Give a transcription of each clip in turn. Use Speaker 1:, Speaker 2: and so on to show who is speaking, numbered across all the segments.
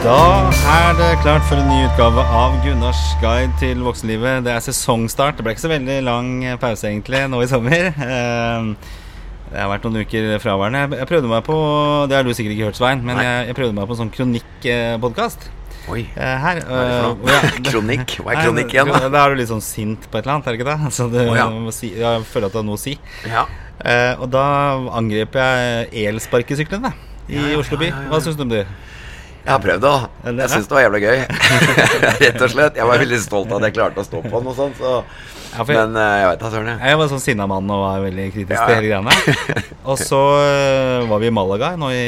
Speaker 1: Da er det klart for en ny utgave av Gunnars guide til voksenlivet. Det er sesongstart. Det ble ikke så veldig lang pause egentlig nå i sommer. Eh, Det har vært noen uker fraværende. Jeg- prøvde meg på Det har du sikkert ikke hørt, Svein, men jeg, jeg prøvde meg på en sånn kronikkpodkast
Speaker 2: Oi.
Speaker 1: her.
Speaker 2: Hva er det for
Speaker 1: eh,
Speaker 2: noe?
Speaker 1: ja,
Speaker 2: Kronikk? Hva er kronikk igjen, da?
Speaker 1: Da er du litt sånn sint på et eller annet, er det ikke det? Så du
Speaker 2: oh, ja.
Speaker 1: si, jeg føler at du har noe å si.
Speaker 2: Ja.
Speaker 1: Eh, og da angrep jeg elsparkesyklene i Oslo by. Hva syns du om det?
Speaker 2: Jeg har prøvd det. Jeg syns det var jævlig gøy. Rett og slett. Jeg var veldig stolt av at jeg klarte å stå på den og sånn. Så.
Speaker 1: Ja, jeg-
Speaker 2: Men eh, jeg veit da søren, jeg.
Speaker 1: Var sånn sinna mann og var veldig kritisk
Speaker 2: Ja,
Speaker 1: til hele greiene. Og så øh, var vi i Malaga nå i,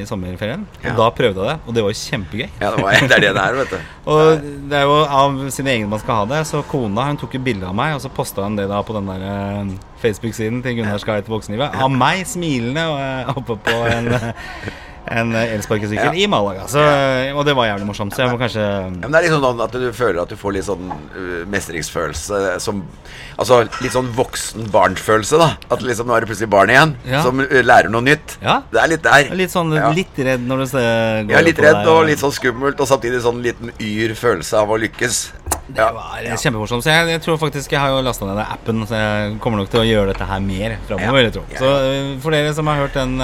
Speaker 1: i sommerferien, og
Speaker 2: Ja.
Speaker 1: da prøvde jeg det. Og det var jo kjempegøy.
Speaker 2: Ja, det, var, det er det det er, vet du.
Speaker 1: Og det er jo av sine egne man skal ha det. Så kona hun tok jo bilde av meg, og så posta hun det da på den der øh, Facebook-siden til Gunnar Skei til voksenlivet. Av meg smilende og oppe på en, en øh, elsparkesykkel
Speaker 2: Ja.
Speaker 1: i Malaga. Så, øh, og det var jævlig morsomt, så jeg må kanskje
Speaker 2: men det er liksom sånn at du føler at du får litt sånn uh, mestringsfølelse som Altså litt sånn voksen-barn-følelse, da. At liksom nå er du plutselig barn igjen,
Speaker 1: Ja.
Speaker 2: som lærer noe nytt.
Speaker 1: Ja.
Speaker 2: Det er litt der.
Speaker 1: Litt sånn litt redd når du ser går
Speaker 2: Ja, litt redd og litt sånn skummelt, og samtidig sånn liten yr følelse av å lykkes.
Speaker 1: Det var ja. kjempemorsomt. Så jeg, jeg tror faktisk jeg har jo lasta ned den appen, så jeg kommer nok til å gjøre dette her mer framover.
Speaker 2: Ja.
Speaker 1: Så for dere som har hørt den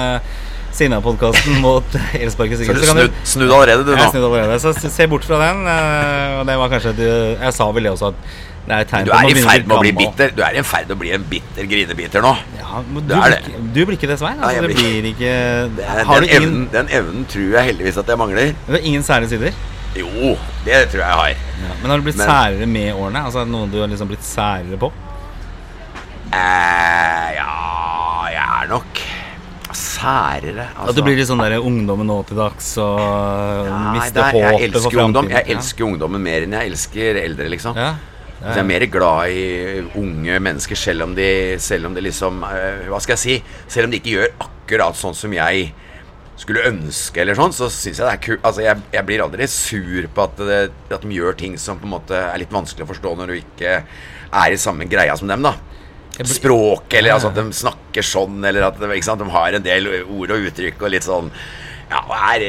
Speaker 1: Sinna-podkasten mot
Speaker 2: du
Speaker 1: så
Speaker 2: snudd,
Speaker 1: du
Speaker 2: snudd allerede, du nå.
Speaker 1: jeg snudd allerede, så se bort fra den. øh, og det var kanskje Jeg sa vel det også, at det er et tegn
Speaker 2: Du er i ferd med å bli bitter. Du er i ferd med å bli en bitter grinebiter nå.
Speaker 1: Ja, men du, blir
Speaker 2: det.
Speaker 1: ikke- du blir ikke det, Svein. Altså, det
Speaker 2: blir
Speaker 1: ikke
Speaker 2: Den,
Speaker 1: Har du ingen,
Speaker 2: evnen, den evnen tror jeg heldigvis at jeg mangler.
Speaker 1: du har ingen særlige sider?
Speaker 2: Jo, det tror jeg jeg har.
Speaker 1: Ja. Men har du blitt
Speaker 2: Men-
Speaker 1: særere med årene? Altså er det Noe du har liksom blitt særere på?
Speaker 2: Eh, ja, jeg er nok særere. Altså.
Speaker 1: At du blir litt sånn der ungdommen nå til dags og
Speaker 2: ja,
Speaker 1: mister
Speaker 2: er- jeg
Speaker 1: håpet for
Speaker 2: elsker ungdom. Jeg elsker ungdommen mer enn jeg elsker eldre, liksom.
Speaker 1: ja.
Speaker 2: Så jeg er mer glad i unge mennesker, selv om de, selv om de liksom eh, Hva skal jeg si? Selv om de ikke gjør akkurat sånn som jeg skulle ønske, eller sånn, så syns jeg det er kult. Altså, jeg, jeg blir aldri sur på at, det, at de gjør ting som på en måte er litt vanskelig å forstå når du ikke er i samme greia som dem, da.
Speaker 1: Jeg blir-
Speaker 2: Språk, eller altså at de snakker sånn, eller at de, sant, de har en del ord og uttrykk og litt sånn ja, er,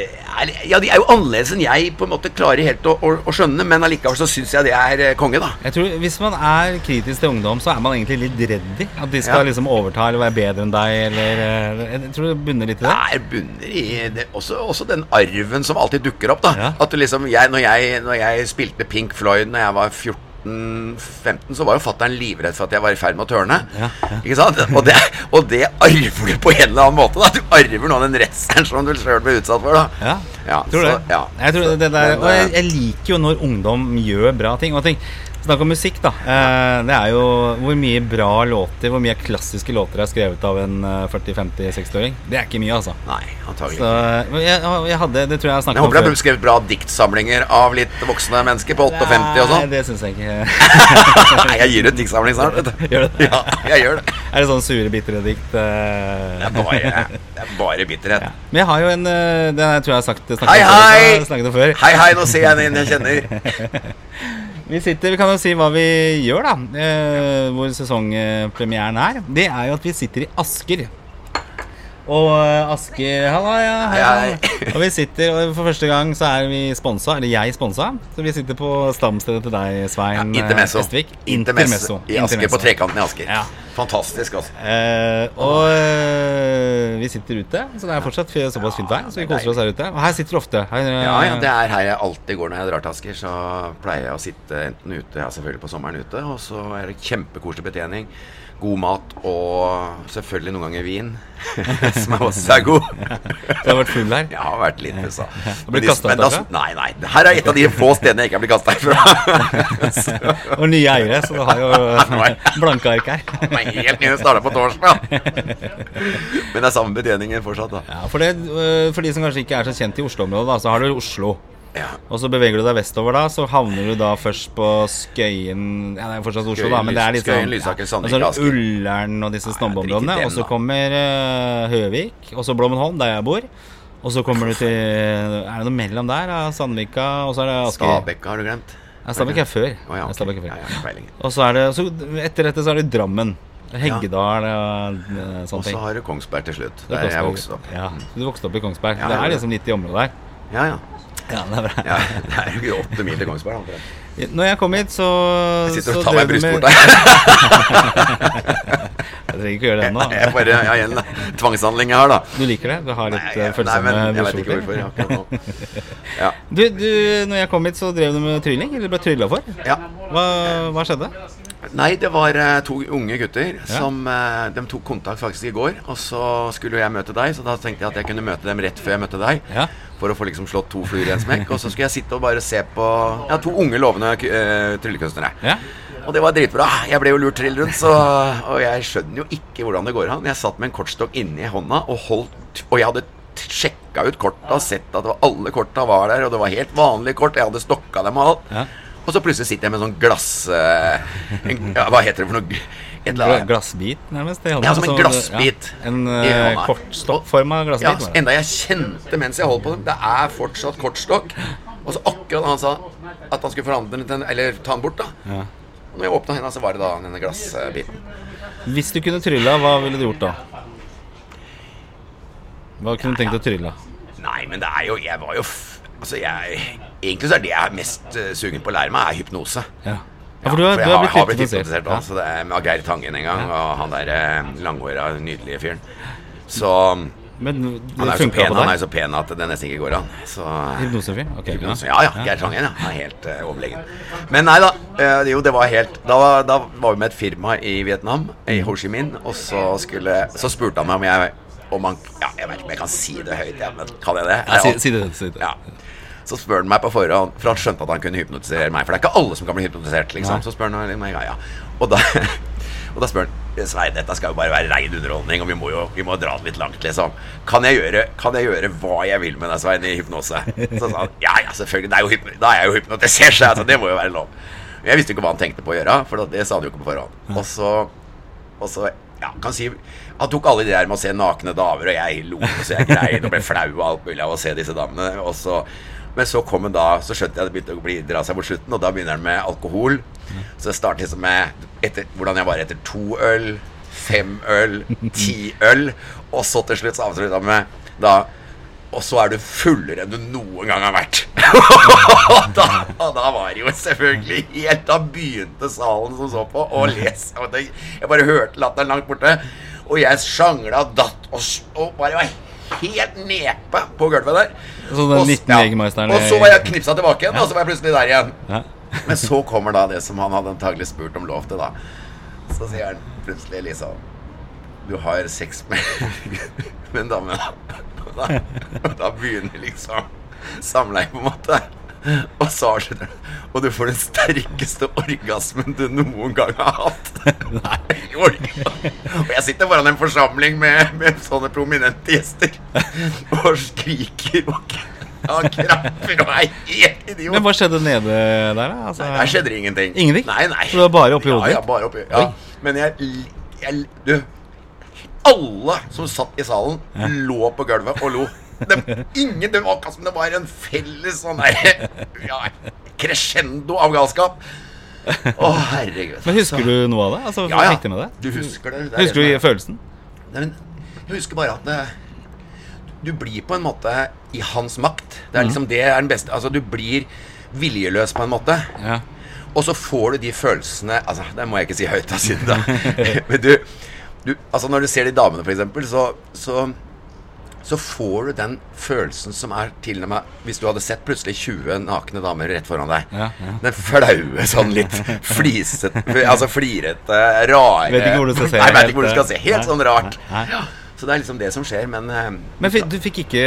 Speaker 2: er, ja, de er jo annerledes enn jeg på en måte klarer helt å, å, å skjønne, men allikevel så syns jeg det er eh, konge, da.
Speaker 1: Jeg tror Hvis man er kritisk til ungdom, så er man egentlig litt redd i at de skal
Speaker 2: Ja.
Speaker 1: liksom overta eller være bedre enn deg. Eller, eh, jeg tror det bunner litt i det.
Speaker 2: Det er bunner i det, også, også den arven som alltid dukker opp. da
Speaker 1: Ja.
Speaker 2: At liksom, jeg, når, jeg, når jeg spilte Pink Floyd Når jeg var 14-15, så var jo fatter'n livredd for at jeg var i ferd med å tørne.
Speaker 1: Ja, ja.
Speaker 2: Ikke sant? Og det, og det arver du på en eller annen måte. da Du arver noe av den redselen som du sjøl ble utsatt for. da
Speaker 1: Ja,
Speaker 2: Ja,
Speaker 1: tror
Speaker 2: så-
Speaker 1: det.
Speaker 2: ja.
Speaker 1: Jeg tror det der, og jeg,
Speaker 2: eh,
Speaker 1: jeg liker jo når ungdom gjør bra ting. Og ting Snakk om musikk, da. Eh, det er jo hvor mye bra låter, hvor mye klassiske låter er skrevet av en eh, 40-50-60-åring. Det er ikke mye, altså.
Speaker 2: Nei, antagelig
Speaker 1: Så jeg, jeg hadde Det tror jeg jeg snakket
Speaker 2: om før. håper
Speaker 1: du
Speaker 2: har skrevet bra diktsamlinger av litt voksne mennesker på 58 og
Speaker 1: Nei,
Speaker 2: sånn.
Speaker 1: det syns jeg ikke.
Speaker 2: Nei, jeg gir ut diktsamling snart, vet du.
Speaker 1: Gjør du det?
Speaker 2: Ja, jeg gjør det.
Speaker 1: Er det sånn sure, bitre dikt? eh?
Speaker 2: Det er bare, det er bare bitterhet.
Speaker 1: Ja. Men jeg har jo en Det tror jeg har sagt snakket
Speaker 2: Hei,
Speaker 1: om før,
Speaker 2: hei!
Speaker 1: om før.
Speaker 2: Hei, hei, nå ser jeg en jeg kjenner.
Speaker 1: Vi sitter, vi kan jo si hva vi gjør, da. Eh, hvor sesongpremieren er. Det er jo at vi sitter i Asker. Og eh, Asker Halla, ja. Hei,
Speaker 2: Hei.
Speaker 1: Og vi sitter, og for første gang så er vi sponsa, eller jeg sponsa. Så vi sitter på stamstedet til deg, Svein
Speaker 2: Ja, Intermesso.
Speaker 1: eh, Estvik.
Speaker 2: Intermesso i Asker,
Speaker 1: Intermesso.
Speaker 2: på trekanten i Asker.
Speaker 1: Ja.
Speaker 2: Fantastisk, altså.
Speaker 1: Eh, og eh, vi sitter ute, så det er fortsatt såpass fint vær. Så vi
Speaker 2: er
Speaker 1: koser oss her ute. Og her sitter du ofte. Her, eh,
Speaker 2: Ja, ja, det er her jeg alltid går når jeg drar til Asker. Så pleier jeg å sitte enten ute, ja selvfølgelig på sommeren ute, og så er det kjempekoselig betjening. God mat og selvfølgelig noen ganger vin, som er også er god.
Speaker 1: Du har vært full her.
Speaker 2: Jeg har vært litt pussa.
Speaker 1: Har blitt kastet ut derfra?
Speaker 2: Nei, nei. Her er et av de få stedene jeg ikke har blitt kasta herfra.
Speaker 1: Og nye eiere, så du har jo blanke ark her.
Speaker 2: Helt nye starta på torsdag. Men det er samme betjeningen fortsatt, da.
Speaker 1: Ja, for, det, øh, for de som kanskje ikke er så kjent i Oslo-området, så har du Oslo.
Speaker 2: Ja.
Speaker 1: Og så beveger du deg vestover, da, så havner du da først på Skøyen Ja, det er fortsatt Oslo,
Speaker 2: Skøyen,
Speaker 1: da, men det er litt
Speaker 2: Skøyen,
Speaker 1: Lysaker,
Speaker 2: Lysaker,
Speaker 1: ja.
Speaker 2: Sandvik,
Speaker 1: Og så er. Ullern og disse snobbeområdene. Og så kommer uh, Høvik, og så Blommenholm, der jeg bor. Og så kommer du til Er det noe mellom der? da? Sandvika, og så er det Asker.
Speaker 2: Stabekka har du glemt?
Speaker 1: Ja, Stabekk er før.
Speaker 2: Oh, ja,
Speaker 1: okay. er før.
Speaker 2: Ja, ja.
Speaker 1: Og så er det så Etter dette så er det Drammen. Heggedal og sånne
Speaker 2: ting.
Speaker 1: Og
Speaker 2: så har du Kongsberg til slutt.
Speaker 1: Er
Speaker 2: Der jeg vokste opp.
Speaker 1: Ja, du vokste opp i Kongsberg.
Speaker 2: Ja,
Speaker 1: det er liksom litt i området der.
Speaker 2: Ja, ja.
Speaker 1: Ja, det er bra.
Speaker 2: Ja, det er jo åtte mil til Kongsberg. da.
Speaker 1: Når jeg kom hit, så
Speaker 2: Jeg sitter og tar meg brystvorta.
Speaker 1: Jeg trenger ikke gjøre det ennå.
Speaker 2: Jeg bare, jeg har en tvangshandling jeg har, da.
Speaker 1: Du liker det? Du har litt
Speaker 2: Nei,
Speaker 1: eh, følsomme
Speaker 2: jeg
Speaker 1: brystvorter?
Speaker 2: Ja.
Speaker 1: Du, du, når jeg kom hit, så drev du med trylling? Eller ble trylla for?
Speaker 2: ja.
Speaker 1: Hva, hva skjedde?
Speaker 2: Nei, det var uh, to unge gutter som uh, De tok kontakt faktisk i går. Og så skulle jeg møte deg, så da tenkte jeg at jeg kunne møte dem rett før jeg møtte deg.
Speaker 1: Ja.
Speaker 2: For å få liksom slått to fluer i en smekk. Og så skulle jeg sitte og bare se på Ja, to unge, lovende uh, tryllekunstnere.
Speaker 1: Ja.
Speaker 2: Og det var dritbra. Jeg ble jo lurt trill rundt, så Og jeg skjønner jo ikke hvordan det går an. Jeg satt med en kortstokk inni hånda og holdt Og jeg hadde sjekka ut korta og sett at alle korta var der, og det var helt vanlige kort. Jeg hadde stokka dem og alt.
Speaker 1: Ja.
Speaker 2: Og så plutselig sitter jeg med en sånn glass... eh, ja, hva heter det for noe? Eller
Speaker 1: Glassbit, nærmest? i hånda.
Speaker 2: Ja, som en
Speaker 1: Altså,
Speaker 2: glassbit
Speaker 1: Ja, en uh, kortstokkforma glassbit. det.
Speaker 2: enda jeg kjente mens jeg holdt på dem. Det er fortsatt kortstokk. Og så akkurat da han sa at han skulle forandre den Eller ta den bort, da.
Speaker 1: Ja.
Speaker 2: Og når jeg åpna henda, så var det da denne glassbiten.
Speaker 1: Hvis du kunne trylla, hva ville du gjort da? Hva kunne du tenkt å trylle?
Speaker 2: Nei, men det er jo Jeg var jo f Altså, jeg Egentlig så er det jeg er mest eh, sugen på å lære meg, er hypnose.
Speaker 1: Ja. ja, for du er,
Speaker 2: for
Speaker 1: du
Speaker 2: jeg
Speaker 1: har
Speaker 2: har, har
Speaker 1: blitt hypnotisert.
Speaker 2: hypnotisert også, det er med Geir Tangen en gang, og han der eh, langhåra, nydelige fyren. Så
Speaker 1: Men
Speaker 2: han er jo så pen, han er så pen at det nesten ikke går an. Så
Speaker 1: Hypnosefyr? Okay,
Speaker 2: Hypnose. Ja, ja. Geir Tangen, ja. Han er helt uh, overlegen. Men nei da. Uh, jo, det var helt Da, da var vi med et firma i Vietnam, i Ho Chi Minh, og så skulle Så spurte han meg om jeg om han, Ja, jeg vet ikke om jeg kan si det høyt, ja, men kan jeg det?
Speaker 1: Ja, si, si det. Si det.
Speaker 2: Ja. Så spør han meg på forhånd, for han skjønte at han kunne hypnotisere meg. For det er ikke alle som kan bli hypnotisert, liksom. Så spør han meg, ja, ja. Og da, og da spør han Svein, dette skal jo bare være rein underholdning, og vi må jo vi må dra det litt langt, liksom. Kan jeg gjøre, kan jeg gjøre hva jeg vil med deg, Svein, i hypnose? Så sa han ja, ja, selvfølgelig. Det er da er jeg jo hypnotisert, så altså, det må jo være lov. Jeg visste jo ikke hva han tenkte på å gjøre, for det sa han jo ikke på forhånd. Og så, og så ja, kan si Han tok alle de der med å se nakne damer, og jeg lo så jeg grein og ble flau og alt mulig av å se disse damene. Og så, men så kom han da Så skjønte jeg at det begynte å bli, dra seg mot slutten, og da begynner han med alkohol. Så det startet liksom med etter, hvordan jeg var etter to øl, fem øl, ti øl, og så til slutt så avslutta han med da og så er du fullere enn du noen gang har vært. og, da, og da var det jo selvfølgelig helt Da begynte salen som så på, å lese. Og det, jeg bare hørte latteren langt borte. Og jeg sjangla og datt og, og bare var helt nepe på gulvet der.
Speaker 1: Så den
Speaker 2: Og s-
Speaker 1: 19 Jegermeisteren
Speaker 2: Og så var jeg knipsa tilbake igjen, og så var jeg plutselig der igjen.
Speaker 1: Ja.
Speaker 2: Men så kommer da det som han hadde antagelig spurt om lov til, da. Så sier han plutselig liksom Du har sex med, med en dame, da. Og da, da begynner liksom samleie, på en måte. Og så avslutter den. Og du får den sterkeste orgasmen du noen gang har hatt. Og jeg sitter foran en forsamling med, med sånne prominente gjester og skriker og ja, krapper og er helt idiot.
Speaker 1: Men hva skjedde nede der? Altså,
Speaker 2: Nei, der skjedde ingenting.
Speaker 1: Ingenting?
Speaker 2: Nei, nei.
Speaker 1: Så det var bare oppi hodet
Speaker 2: ja, ja, bare oppi, ja. Men jeg, jeg Du, alle som satt i salen, lå på gulvet og lo. Det, ingen, det var akkurat som det var en felles sånn der ja, crescendo av galskap. Å, herregud.
Speaker 1: Men husker du noe av det? Altså,
Speaker 2: Ja, ja.
Speaker 1: Med det?
Speaker 2: Du husker det. det er
Speaker 1: Husker du følelsen?
Speaker 2: Nei, jeg husker bare at det, du blir på en måte i hans makt. Det er liksom mm. det er den beste Altså, du blir viljeløs på en måte.
Speaker 1: Ja.
Speaker 2: Og så får du de følelsene Altså, det må jeg ikke si høyt, da, siden da. Men du, du Altså, når du ser de damene, for eksempel, så, så så får du den følelsen som er til og med Hvis du hadde sett plutselig 20 nakne damer rett foran deg.
Speaker 1: Ja, ja.
Speaker 2: Den flaue, sånn litt flisete Altså flirete, rare
Speaker 1: Vet ikke hvor du skal se
Speaker 2: Nei, vet ikke hvor du skal se. Helt
Speaker 1: nei,
Speaker 2: sånn rart.
Speaker 1: nei.
Speaker 2: Så det er liksom det som skjer, men eh,
Speaker 1: Men du fikk ikke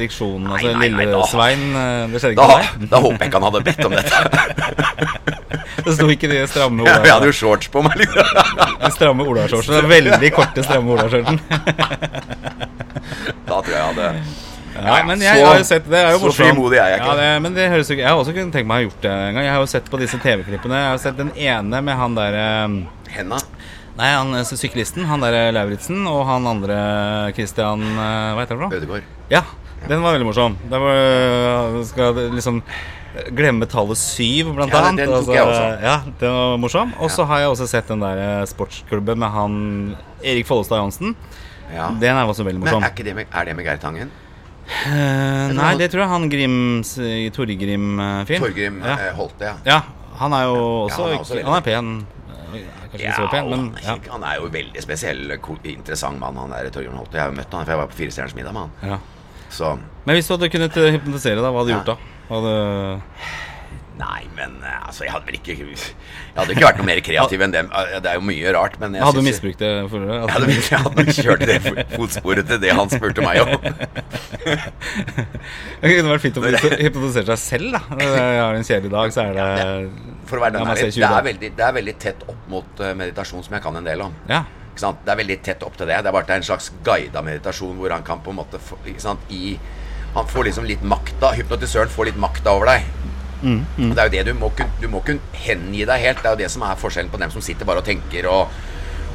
Speaker 1: ereksjon? Altså,
Speaker 2: nei, nei,
Speaker 1: lille
Speaker 2: da-
Speaker 1: Svein? eh, Det skjedde
Speaker 2: da,
Speaker 1: ikke for deg?
Speaker 2: da håper jeg ikke han hadde bedt om dette.
Speaker 1: Det sto ikke de stramme
Speaker 2: Ja, jeg hadde jo shorts på meg, liksom.
Speaker 1: stramme olashortsene. De Veldig korte, stramme olashortsen.
Speaker 2: Da tror jeg jeg hadde
Speaker 1: Ja, men jeg
Speaker 2: så-
Speaker 1: har jo sett det. jo
Speaker 2: så frimodig er jeg ikke.
Speaker 1: Ja, det, men det høres jo Jeg har også kunnet tenke meg å ha gjort det en gang. Jeg har jo sett på disse TV-klippene. Jeg har sett den ene med han derre
Speaker 2: Henda.
Speaker 1: Nei, han eh, syklisten. Han derre Lauritzen. Og han andre Christian eh, Hva heter han for?
Speaker 2: Ødegård.
Speaker 1: Ja, den var veldig morsom. Det var Skal liksom glemme tallet syv, blant
Speaker 2: Ja,
Speaker 1: annet.
Speaker 2: den tok
Speaker 1: Altså,
Speaker 2: jeg også.
Speaker 1: Ja, den var morsom. Og så har jeg også sett den der sportsklubben med han Erik Follestad Johansen.
Speaker 2: Ja.
Speaker 1: Den er også veldig
Speaker 2: Men
Speaker 1: morsom.
Speaker 2: er, ikke det med, er det med Geir Tangen?
Speaker 1: Eh, nei, det tror jeg han Grims i Torgrim-film.
Speaker 2: Torgrim
Speaker 1: ja.
Speaker 2: eh, Holte, ja.
Speaker 1: ja. Han er jo også,
Speaker 2: han er også
Speaker 1: Han er pen. Eh, Kanskje ikke så pen, men
Speaker 2: er
Speaker 1: ja.
Speaker 2: han er jo veldig spesiell, interessant mann, han der Torgrim Holte. Jeg har jo møtt han, for jeg var på Firestjerners middag med han.
Speaker 1: ja.
Speaker 2: Så
Speaker 1: Men hvis du hadde kunnet eh, hypnotisere, da, hva hadde du
Speaker 2: Ja.
Speaker 1: gjort da? Hadde...
Speaker 2: Nei, men eh, altså, jeg hadde vel ikke Jeg hadde ikke vært noe mer kreativ enn dem. Det er jo mye rart, men jeg
Speaker 1: Hadde du misbrukt det for deg?
Speaker 2: Jeg hadde, jeg hadde kjørt det fotsporet til det han spurte meg om.
Speaker 1: Det kunne vært fint å hypnotisere- seg selv, da. Jeg har en kjedelig dag, så er det
Speaker 2: For å være den ærlig, det er, veldig, det er veldig tett opp mot eh, meditasjon, som jeg kan en del om.
Speaker 1: Ja.
Speaker 2: Ikke sant? Det er veldig tett opp til det. Det er bare det er en slags guida meditasjon hvor han kan på en måte ikke sant? I, Han får liksom litt makta. Hypnotisøren får litt makta over deg.
Speaker 1: Mm,
Speaker 2: Og Det er jo det du må kunne Du må kunne hengi deg helt. Det er jo det som er forskjellen på dem som sitter bare og tenker og,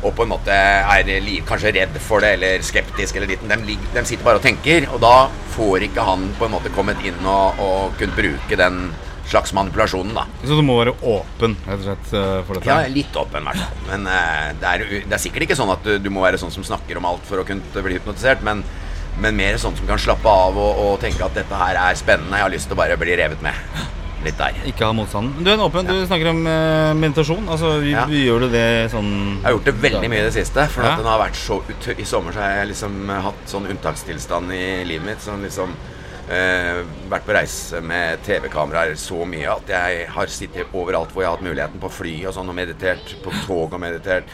Speaker 2: og på en måte er liv, kanskje redd for det eller skeptisk eller ditt. De, de sitter bare og tenker, og da får ikke han på en måte kommet inn og, og kunne bruke den slags manipulasjonen, da.
Speaker 1: Så du må være åpen, rett og slett, eh, for dette?
Speaker 2: Ja, litt åpen, i. Men uh, det, er, det er sikkert ikke sånn at du, du må være sånn som snakker om alt for å kunne bli hypnotisert, men, men mer sånn som kan slappe av og, og tenke at dette her er spennende. Jeg har lyst til å bare bli revet med. Litt der.
Speaker 1: Ikke ha motstanden. Du er en åpen, du snakker om eh, meditasjon. Altså, vi,
Speaker 2: Ja.
Speaker 1: vi gjør du det sånn
Speaker 2: Jeg har gjort det veldig mye i det siste. For
Speaker 1: Ja.
Speaker 2: den har vært så ut I sommer så har jeg liksom hatt sånn unntakstilstand i livet mitt. Sånn liksom eh, Vært på reise med TV-kameraer så mye at jeg har sittet overalt hvor jeg har hatt muligheten. På fly og sånn og meditert. På tog og meditert.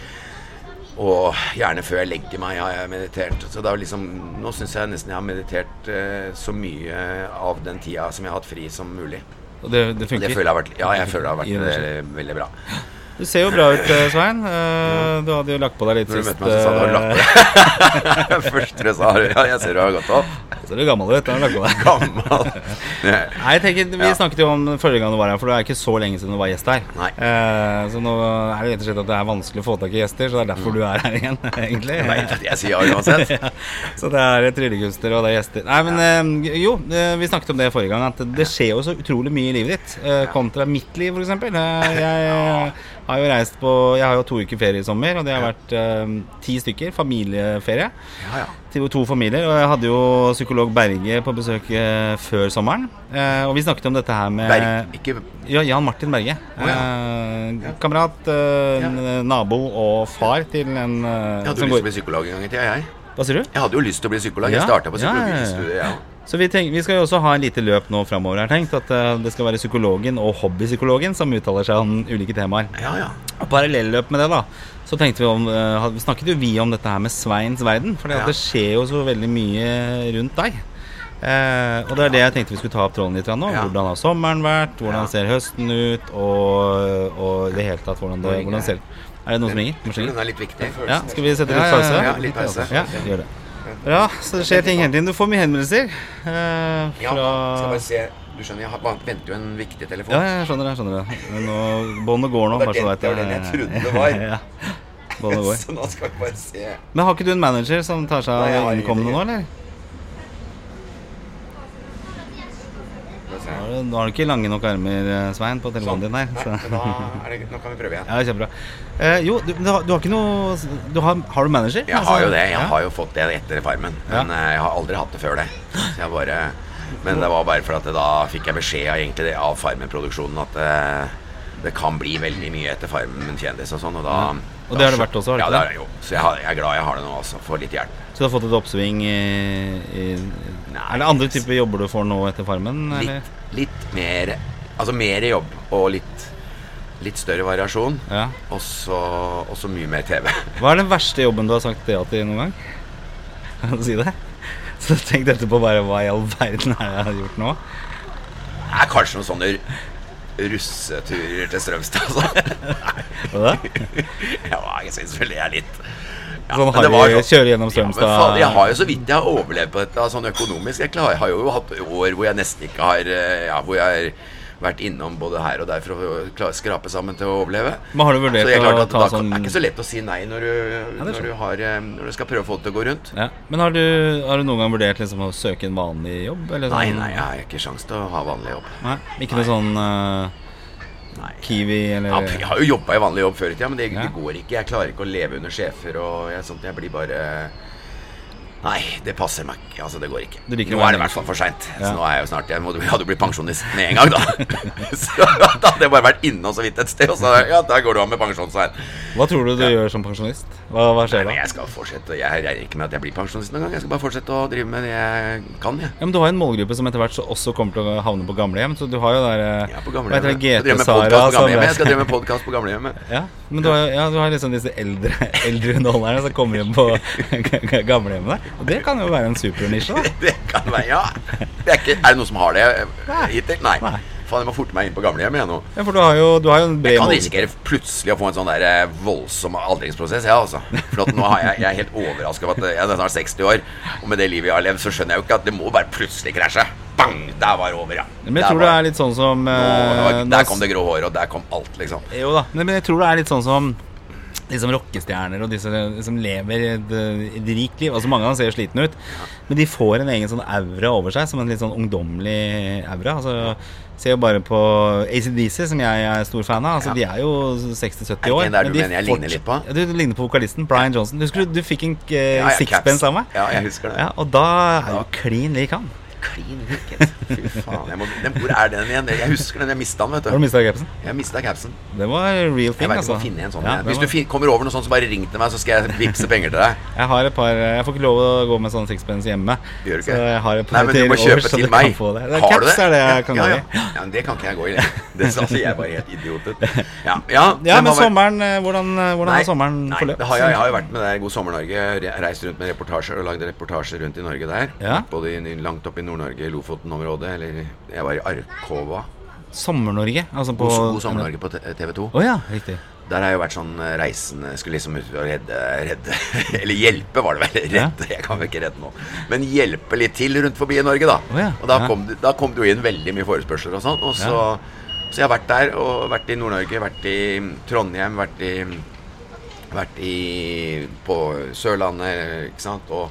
Speaker 2: Og gjerne før jeg legger meg har jeg meditert. Så det er liksom, nå syns jeg nesten jeg har meditert eh, så mye av den tida som jeg har hatt fri som mulig.
Speaker 1: Og det, det funker?
Speaker 2: Det føler jeg har vært, ja, jeg føler det har vært veldig, veldig bra.
Speaker 1: Du ser jo bra ut, eh, Svein. Eh, Du hadde jo lagt på deg litt
Speaker 2: sist. du møtte meg, så sa du lagt på deg. Først du sa ja, jeg ser du har gått opp.
Speaker 1: Ser du gammel ut? Har lagt på deg.
Speaker 2: Gammel.
Speaker 1: Nei, jeg tenker, Vi
Speaker 2: Ja.
Speaker 1: snakket jo om forrige gang du var her, for det er ikke så lenge siden du var gjest her.
Speaker 2: Nei.
Speaker 1: Eh, så nå er det rett og slett at det er vanskelig å få tak i gjester, så det er derfor du er her igjen, egentlig.
Speaker 2: Nei, jeg sier ja uansett.
Speaker 1: Ja, så det er tryllekunstnere og det er gjester. Nei, men jo, vi snakket om det forrige gang, at det skjer jo så utrolig mye i livet ditt. kontra mitt liv, f.eks. Jeg har jo reist på Jeg har jo to uker ferie i sommer, og det har vært eh, ti stykker. Familieferie.
Speaker 2: Ja, ja.
Speaker 1: Til to familier. Og jeg hadde jo psykolog Berge på besøk eh, før sommeren. Eh, og vi snakket om dette her med
Speaker 2: Berg, ikke
Speaker 1: ja, Jan Martin Berge.
Speaker 2: Å,
Speaker 1: eh, kamerat, eh,
Speaker 2: Ja.
Speaker 1: nabo og far til en eh,
Speaker 2: Jeg hadde jo lyst til å bli psykolog en gang i tida, jeg.
Speaker 1: Hva sier du?
Speaker 2: Jeg hadde jo lyst til å bli psykolog. Jeg
Speaker 1: Ja,
Speaker 2: starta på
Speaker 1: ja, ja, ja. Så vi, tenk, vi skal jo også ha en lite løp nå framover, har jeg tenkt. At eh, det skal være psykologen og hobbypsykologen som uttaler seg om ulike temaer.
Speaker 2: Ja, ja.
Speaker 1: Og parallelløp med det, da, så tenkte vi om eh, snakket jo vi om dette her med Sveins verden. For
Speaker 2: Ja.
Speaker 1: det skjer jo så veldig mye rundt deg. Eh, og det er det jeg tenkte vi skulle ta opp tråden litt nå. Hvordan har sommeren vært? Hvordan ser høsten ut? Og, og det hele tatt, hvordan det hvordan ser Er det noen som ringer?
Speaker 2: Den er litt viktig.
Speaker 1: Ja, skal vi sette
Speaker 2: Ja,
Speaker 1: litt
Speaker 2: ja,
Speaker 1: pause?
Speaker 2: ja, litt pause.
Speaker 1: Ja, gjør det. Ja, så det skjer ting hele tiden. Du får mye henvendelser eh,
Speaker 2: Ja,
Speaker 1: fra
Speaker 2: skal bare se Du skjønner, jeg venter jo en viktig telefon.
Speaker 1: Ja, jeg skjønner det. jeg skjønner det Men nå, Båndet går nå.
Speaker 2: Det
Speaker 1: var
Speaker 2: den- det var den jeg trodde det var.
Speaker 1: ja, båndet går.
Speaker 2: Så nå skal vi bare se.
Speaker 1: Men har ikke du en manager som tar seg av innkommende nå, eller?
Speaker 2: Skal vi se.
Speaker 1: Nå har du- ikke lange nok armer, eh, Svein, på telefonen din her. Så.
Speaker 2: Nei, da er det, nå kan vi prøve igjen.
Speaker 1: Ja, kjempebra. Eh, jo, du, du, har, du har ikke noe du har, har du manager?
Speaker 2: Jeg har jo det. Jeg
Speaker 1: ja.
Speaker 2: har jo fått det etter Farmen. Men
Speaker 1: Ja.
Speaker 2: eh, jeg har aldri hatt det før det. Så jeg bare Men det var bare for at da fikk jeg beskjed av, egentlig av Farmen-produksjonen at det, det kan bli veldig mye etter Farmen kjendis og sånn. Og, da.
Speaker 1: Og det har det vært også, har det
Speaker 2: Ja, det har jeg jo. Så jeg, har, jeg er glad jeg har det nå, altså. Får litt hjelp.
Speaker 1: Så du har fått et oppsving i, i
Speaker 2: Nei,
Speaker 1: Er det andre typer jobber du får nå etter Farmen? Eller?
Speaker 2: Litt, litt mer Altså mer jobb og litt, litt større variasjon.
Speaker 1: Ja.
Speaker 2: Og så og så mye mer TV.
Speaker 1: Hva er den verste jobben du har sagt ja til noen gang? Kan du si det? Så tenk etterpå bare hva i all verden er det jeg har gjort nå?
Speaker 2: Det er kanskje noen sånne russeturer til Strømstad, altså.
Speaker 1: Hva
Speaker 2: ja, jeg syns vel det er litt ja,
Speaker 1: Sånn Harry
Speaker 2: sånn-
Speaker 1: kjøre gjennom
Speaker 2: Ja,
Speaker 1: Strømstad
Speaker 2: men faen, jeg har jo så vidt jeg har overlevd på dette sånn økonomisk. Jeg, klar, jeg har jo hatt år hvor jeg nesten ikke har eh, Ja, hvor jeg vært innom både her og der for å klare, skrape sammen til å overleve.
Speaker 1: Men har du vurdert
Speaker 2: er
Speaker 1: å ta
Speaker 2: da,
Speaker 1: sånn
Speaker 2: Det er ikke så lett å si nei når du,
Speaker 1: er
Speaker 2: når du, har, eh, når du skal prøve å få det til å gå rundt.
Speaker 1: ja. Men har du, har du noen gang vurdert liksom å søke en vanlig jobb? Eller
Speaker 2: Nei,
Speaker 1: sånn?
Speaker 2: nei, jeg har ikke sjans til å ha vanlig jobb.
Speaker 1: Nei, Ikke noe sånn uh,
Speaker 2: Nei.
Speaker 1: Kiwi eller
Speaker 2: Ja, jeg har jo jobba i vanlig jobb før i tida, men det,
Speaker 1: Ja.
Speaker 2: det går ikke. Jeg klarer ikke å leve under sjefer og jeg, sånt. Jeg blir bare Nei, det passer meg ikke. Altså, det går ikke.
Speaker 1: Det
Speaker 2: Nå er det i hvert fall for seint.
Speaker 1: Ja.
Speaker 2: Så nå er jeg jo snart Jeg, hadde jo blitt pensjonist med en gang, da. så da hadde jeg bare vært innom så vidt et sted, og så Ja, der går du av med pensjonsveien.
Speaker 1: Hva tror du du gjør som pensjonist? Hva, hva skjer
Speaker 2: Nei,
Speaker 1: da?
Speaker 2: jeg skal fortsette. Jeg regner ikke med at jeg blir pensjonist noen gang. Jeg skal bare fortsette å drive med det jeg kan, jeg.
Speaker 1: Ja, men Du har en målgruppe som etter hvert så også kommer til å havne på gamlehjem. Så du har jo der eh,
Speaker 2: Ja, på gamlehjemmet. Jeg. Jeg skal drive med podkast på gamlehjemmet.
Speaker 1: Ja, men du har, ja, du har liksom disse eldre, eldre underholderne som kommer hjem på gamlehjemmene. Og det kan jo være en supernisje, da.
Speaker 2: Det kan være, ja. Det er, ikke, er det noen som har det hittil? Nei.
Speaker 1: Nei.
Speaker 2: Faen, jeg må forte meg inn på gamlehjemmet igjen nå.
Speaker 1: Ja, for du har jo, du har jo en bred
Speaker 2: Jeg kan risikere plutselig å få en sånn der eh, voldsom aldringsprosess, ja, altså. For at nå har jeg, jeg er helt overraska over at jeg er snart 60 år, og med det livet jeg har levd, så skjønner jeg jo ikke at det må bare plutselig krasje. Bang! Der var det over, ja.
Speaker 1: Men jeg
Speaker 2: Der
Speaker 1: tror det er litt sånn som
Speaker 2: Nå,
Speaker 1: eh,
Speaker 2: Der kom det grå håret, og der kom alt, liksom.
Speaker 1: Jo da, men jeg tror det er litt sånn som de som rockestjerner og de som, lever et, et rikt liv. Altså Mange av dem ser slitne ut, men de får en egen sånn aura over seg, som en litt sånn ungdommelig aura. Altså Se jo bare på ACDC, som jeg er stor fan av. Altså
Speaker 2: Ja.
Speaker 1: De er jo 60-70
Speaker 2: Er det
Speaker 1: år.
Speaker 2: der du
Speaker 1: de
Speaker 2: mener jeg ligner litt på?
Speaker 1: Ja, du ligner på vokalisten Brian Johnson. Husker du du fikk en uh,
Speaker 2: Ja, ja,
Speaker 1: sixpence av meg?
Speaker 2: Ja, jeg husker det.
Speaker 1: Ja, og da er jo klin lik han.
Speaker 2: Klin hvilket. Fy faen. Jeg må, den, hvor er den igjen? Jeg husker den. Jeg mista den, vet
Speaker 1: Har du
Speaker 2: du.
Speaker 1: mista capsen?
Speaker 2: Jeg mista capsen.
Speaker 1: Det var real
Speaker 2: Jeg
Speaker 1: thing,
Speaker 2: ikke
Speaker 1: altså.
Speaker 2: finne en sånn.
Speaker 1: Ja.
Speaker 2: Hvis
Speaker 1: var-
Speaker 2: du kommer over noe sånt, så bare ring til meg, så skal jeg vippse penger til deg.
Speaker 1: Jeg har et par Jeg får ikke lov å gå med sånn sixpence hjemme.
Speaker 2: Gjør du
Speaker 1: Så
Speaker 2: ikke?
Speaker 1: jeg har et
Speaker 2: Nei, men du må kjøpe
Speaker 1: over,
Speaker 2: til meg.
Speaker 1: få det. Det
Speaker 2: Har du det?
Speaker 1: er det jeg kan
Speaker 2: ja,
Speaker 1: gå i.
Speaker 2: ja, men det kan ikke jeg gå i. Det altså, jeg bare helt idiot. vet. Ja, ja,
Speaker 1: Ja, men sommeren eh, Hvordan, eh, hvordan
Speaker 2: Nei,
Speaker 1: har sommeren forløpt?
Speaker 2: har jeg, jeg har jo vært med der God sommer Norge. Reist rundt med reportasjer og lagd reportasjer rundt i Norge der.
Speaker 1: Ja.
Speaker 2: Både i, langt opp i Nord-Norge, Lofoten-området. Eller jeg var i Arkova.
Speaker 1: Sommer-Norge? Altså på
Speaker 2: God, God sommer Norge på TV 2.
Speaker 1: Oh, ja, riktig.
Speaker 2: Der har jeg jo vært sånn eh, reisende Skulle liksom ut og redde, redde Eller hjelpe, var det vel.
Speaker 1: Ja.
Speaker 2: Redde, jeg kan vel ikke redde noe. Men hjelpe litt til rundt forbi i Norge, da.
Speaker 1: Oh, ja,
Speaker 2: Og da
Speaker 1: ja.
Speaker 2: kom, det- da kom det jo inn veldig mye forespørsler og sånn. Og så, så jeg har vært der, og vært i Nord-Norge, vært i Trondheim, vært i Vært i på Sørlandet, ikke sant. Og,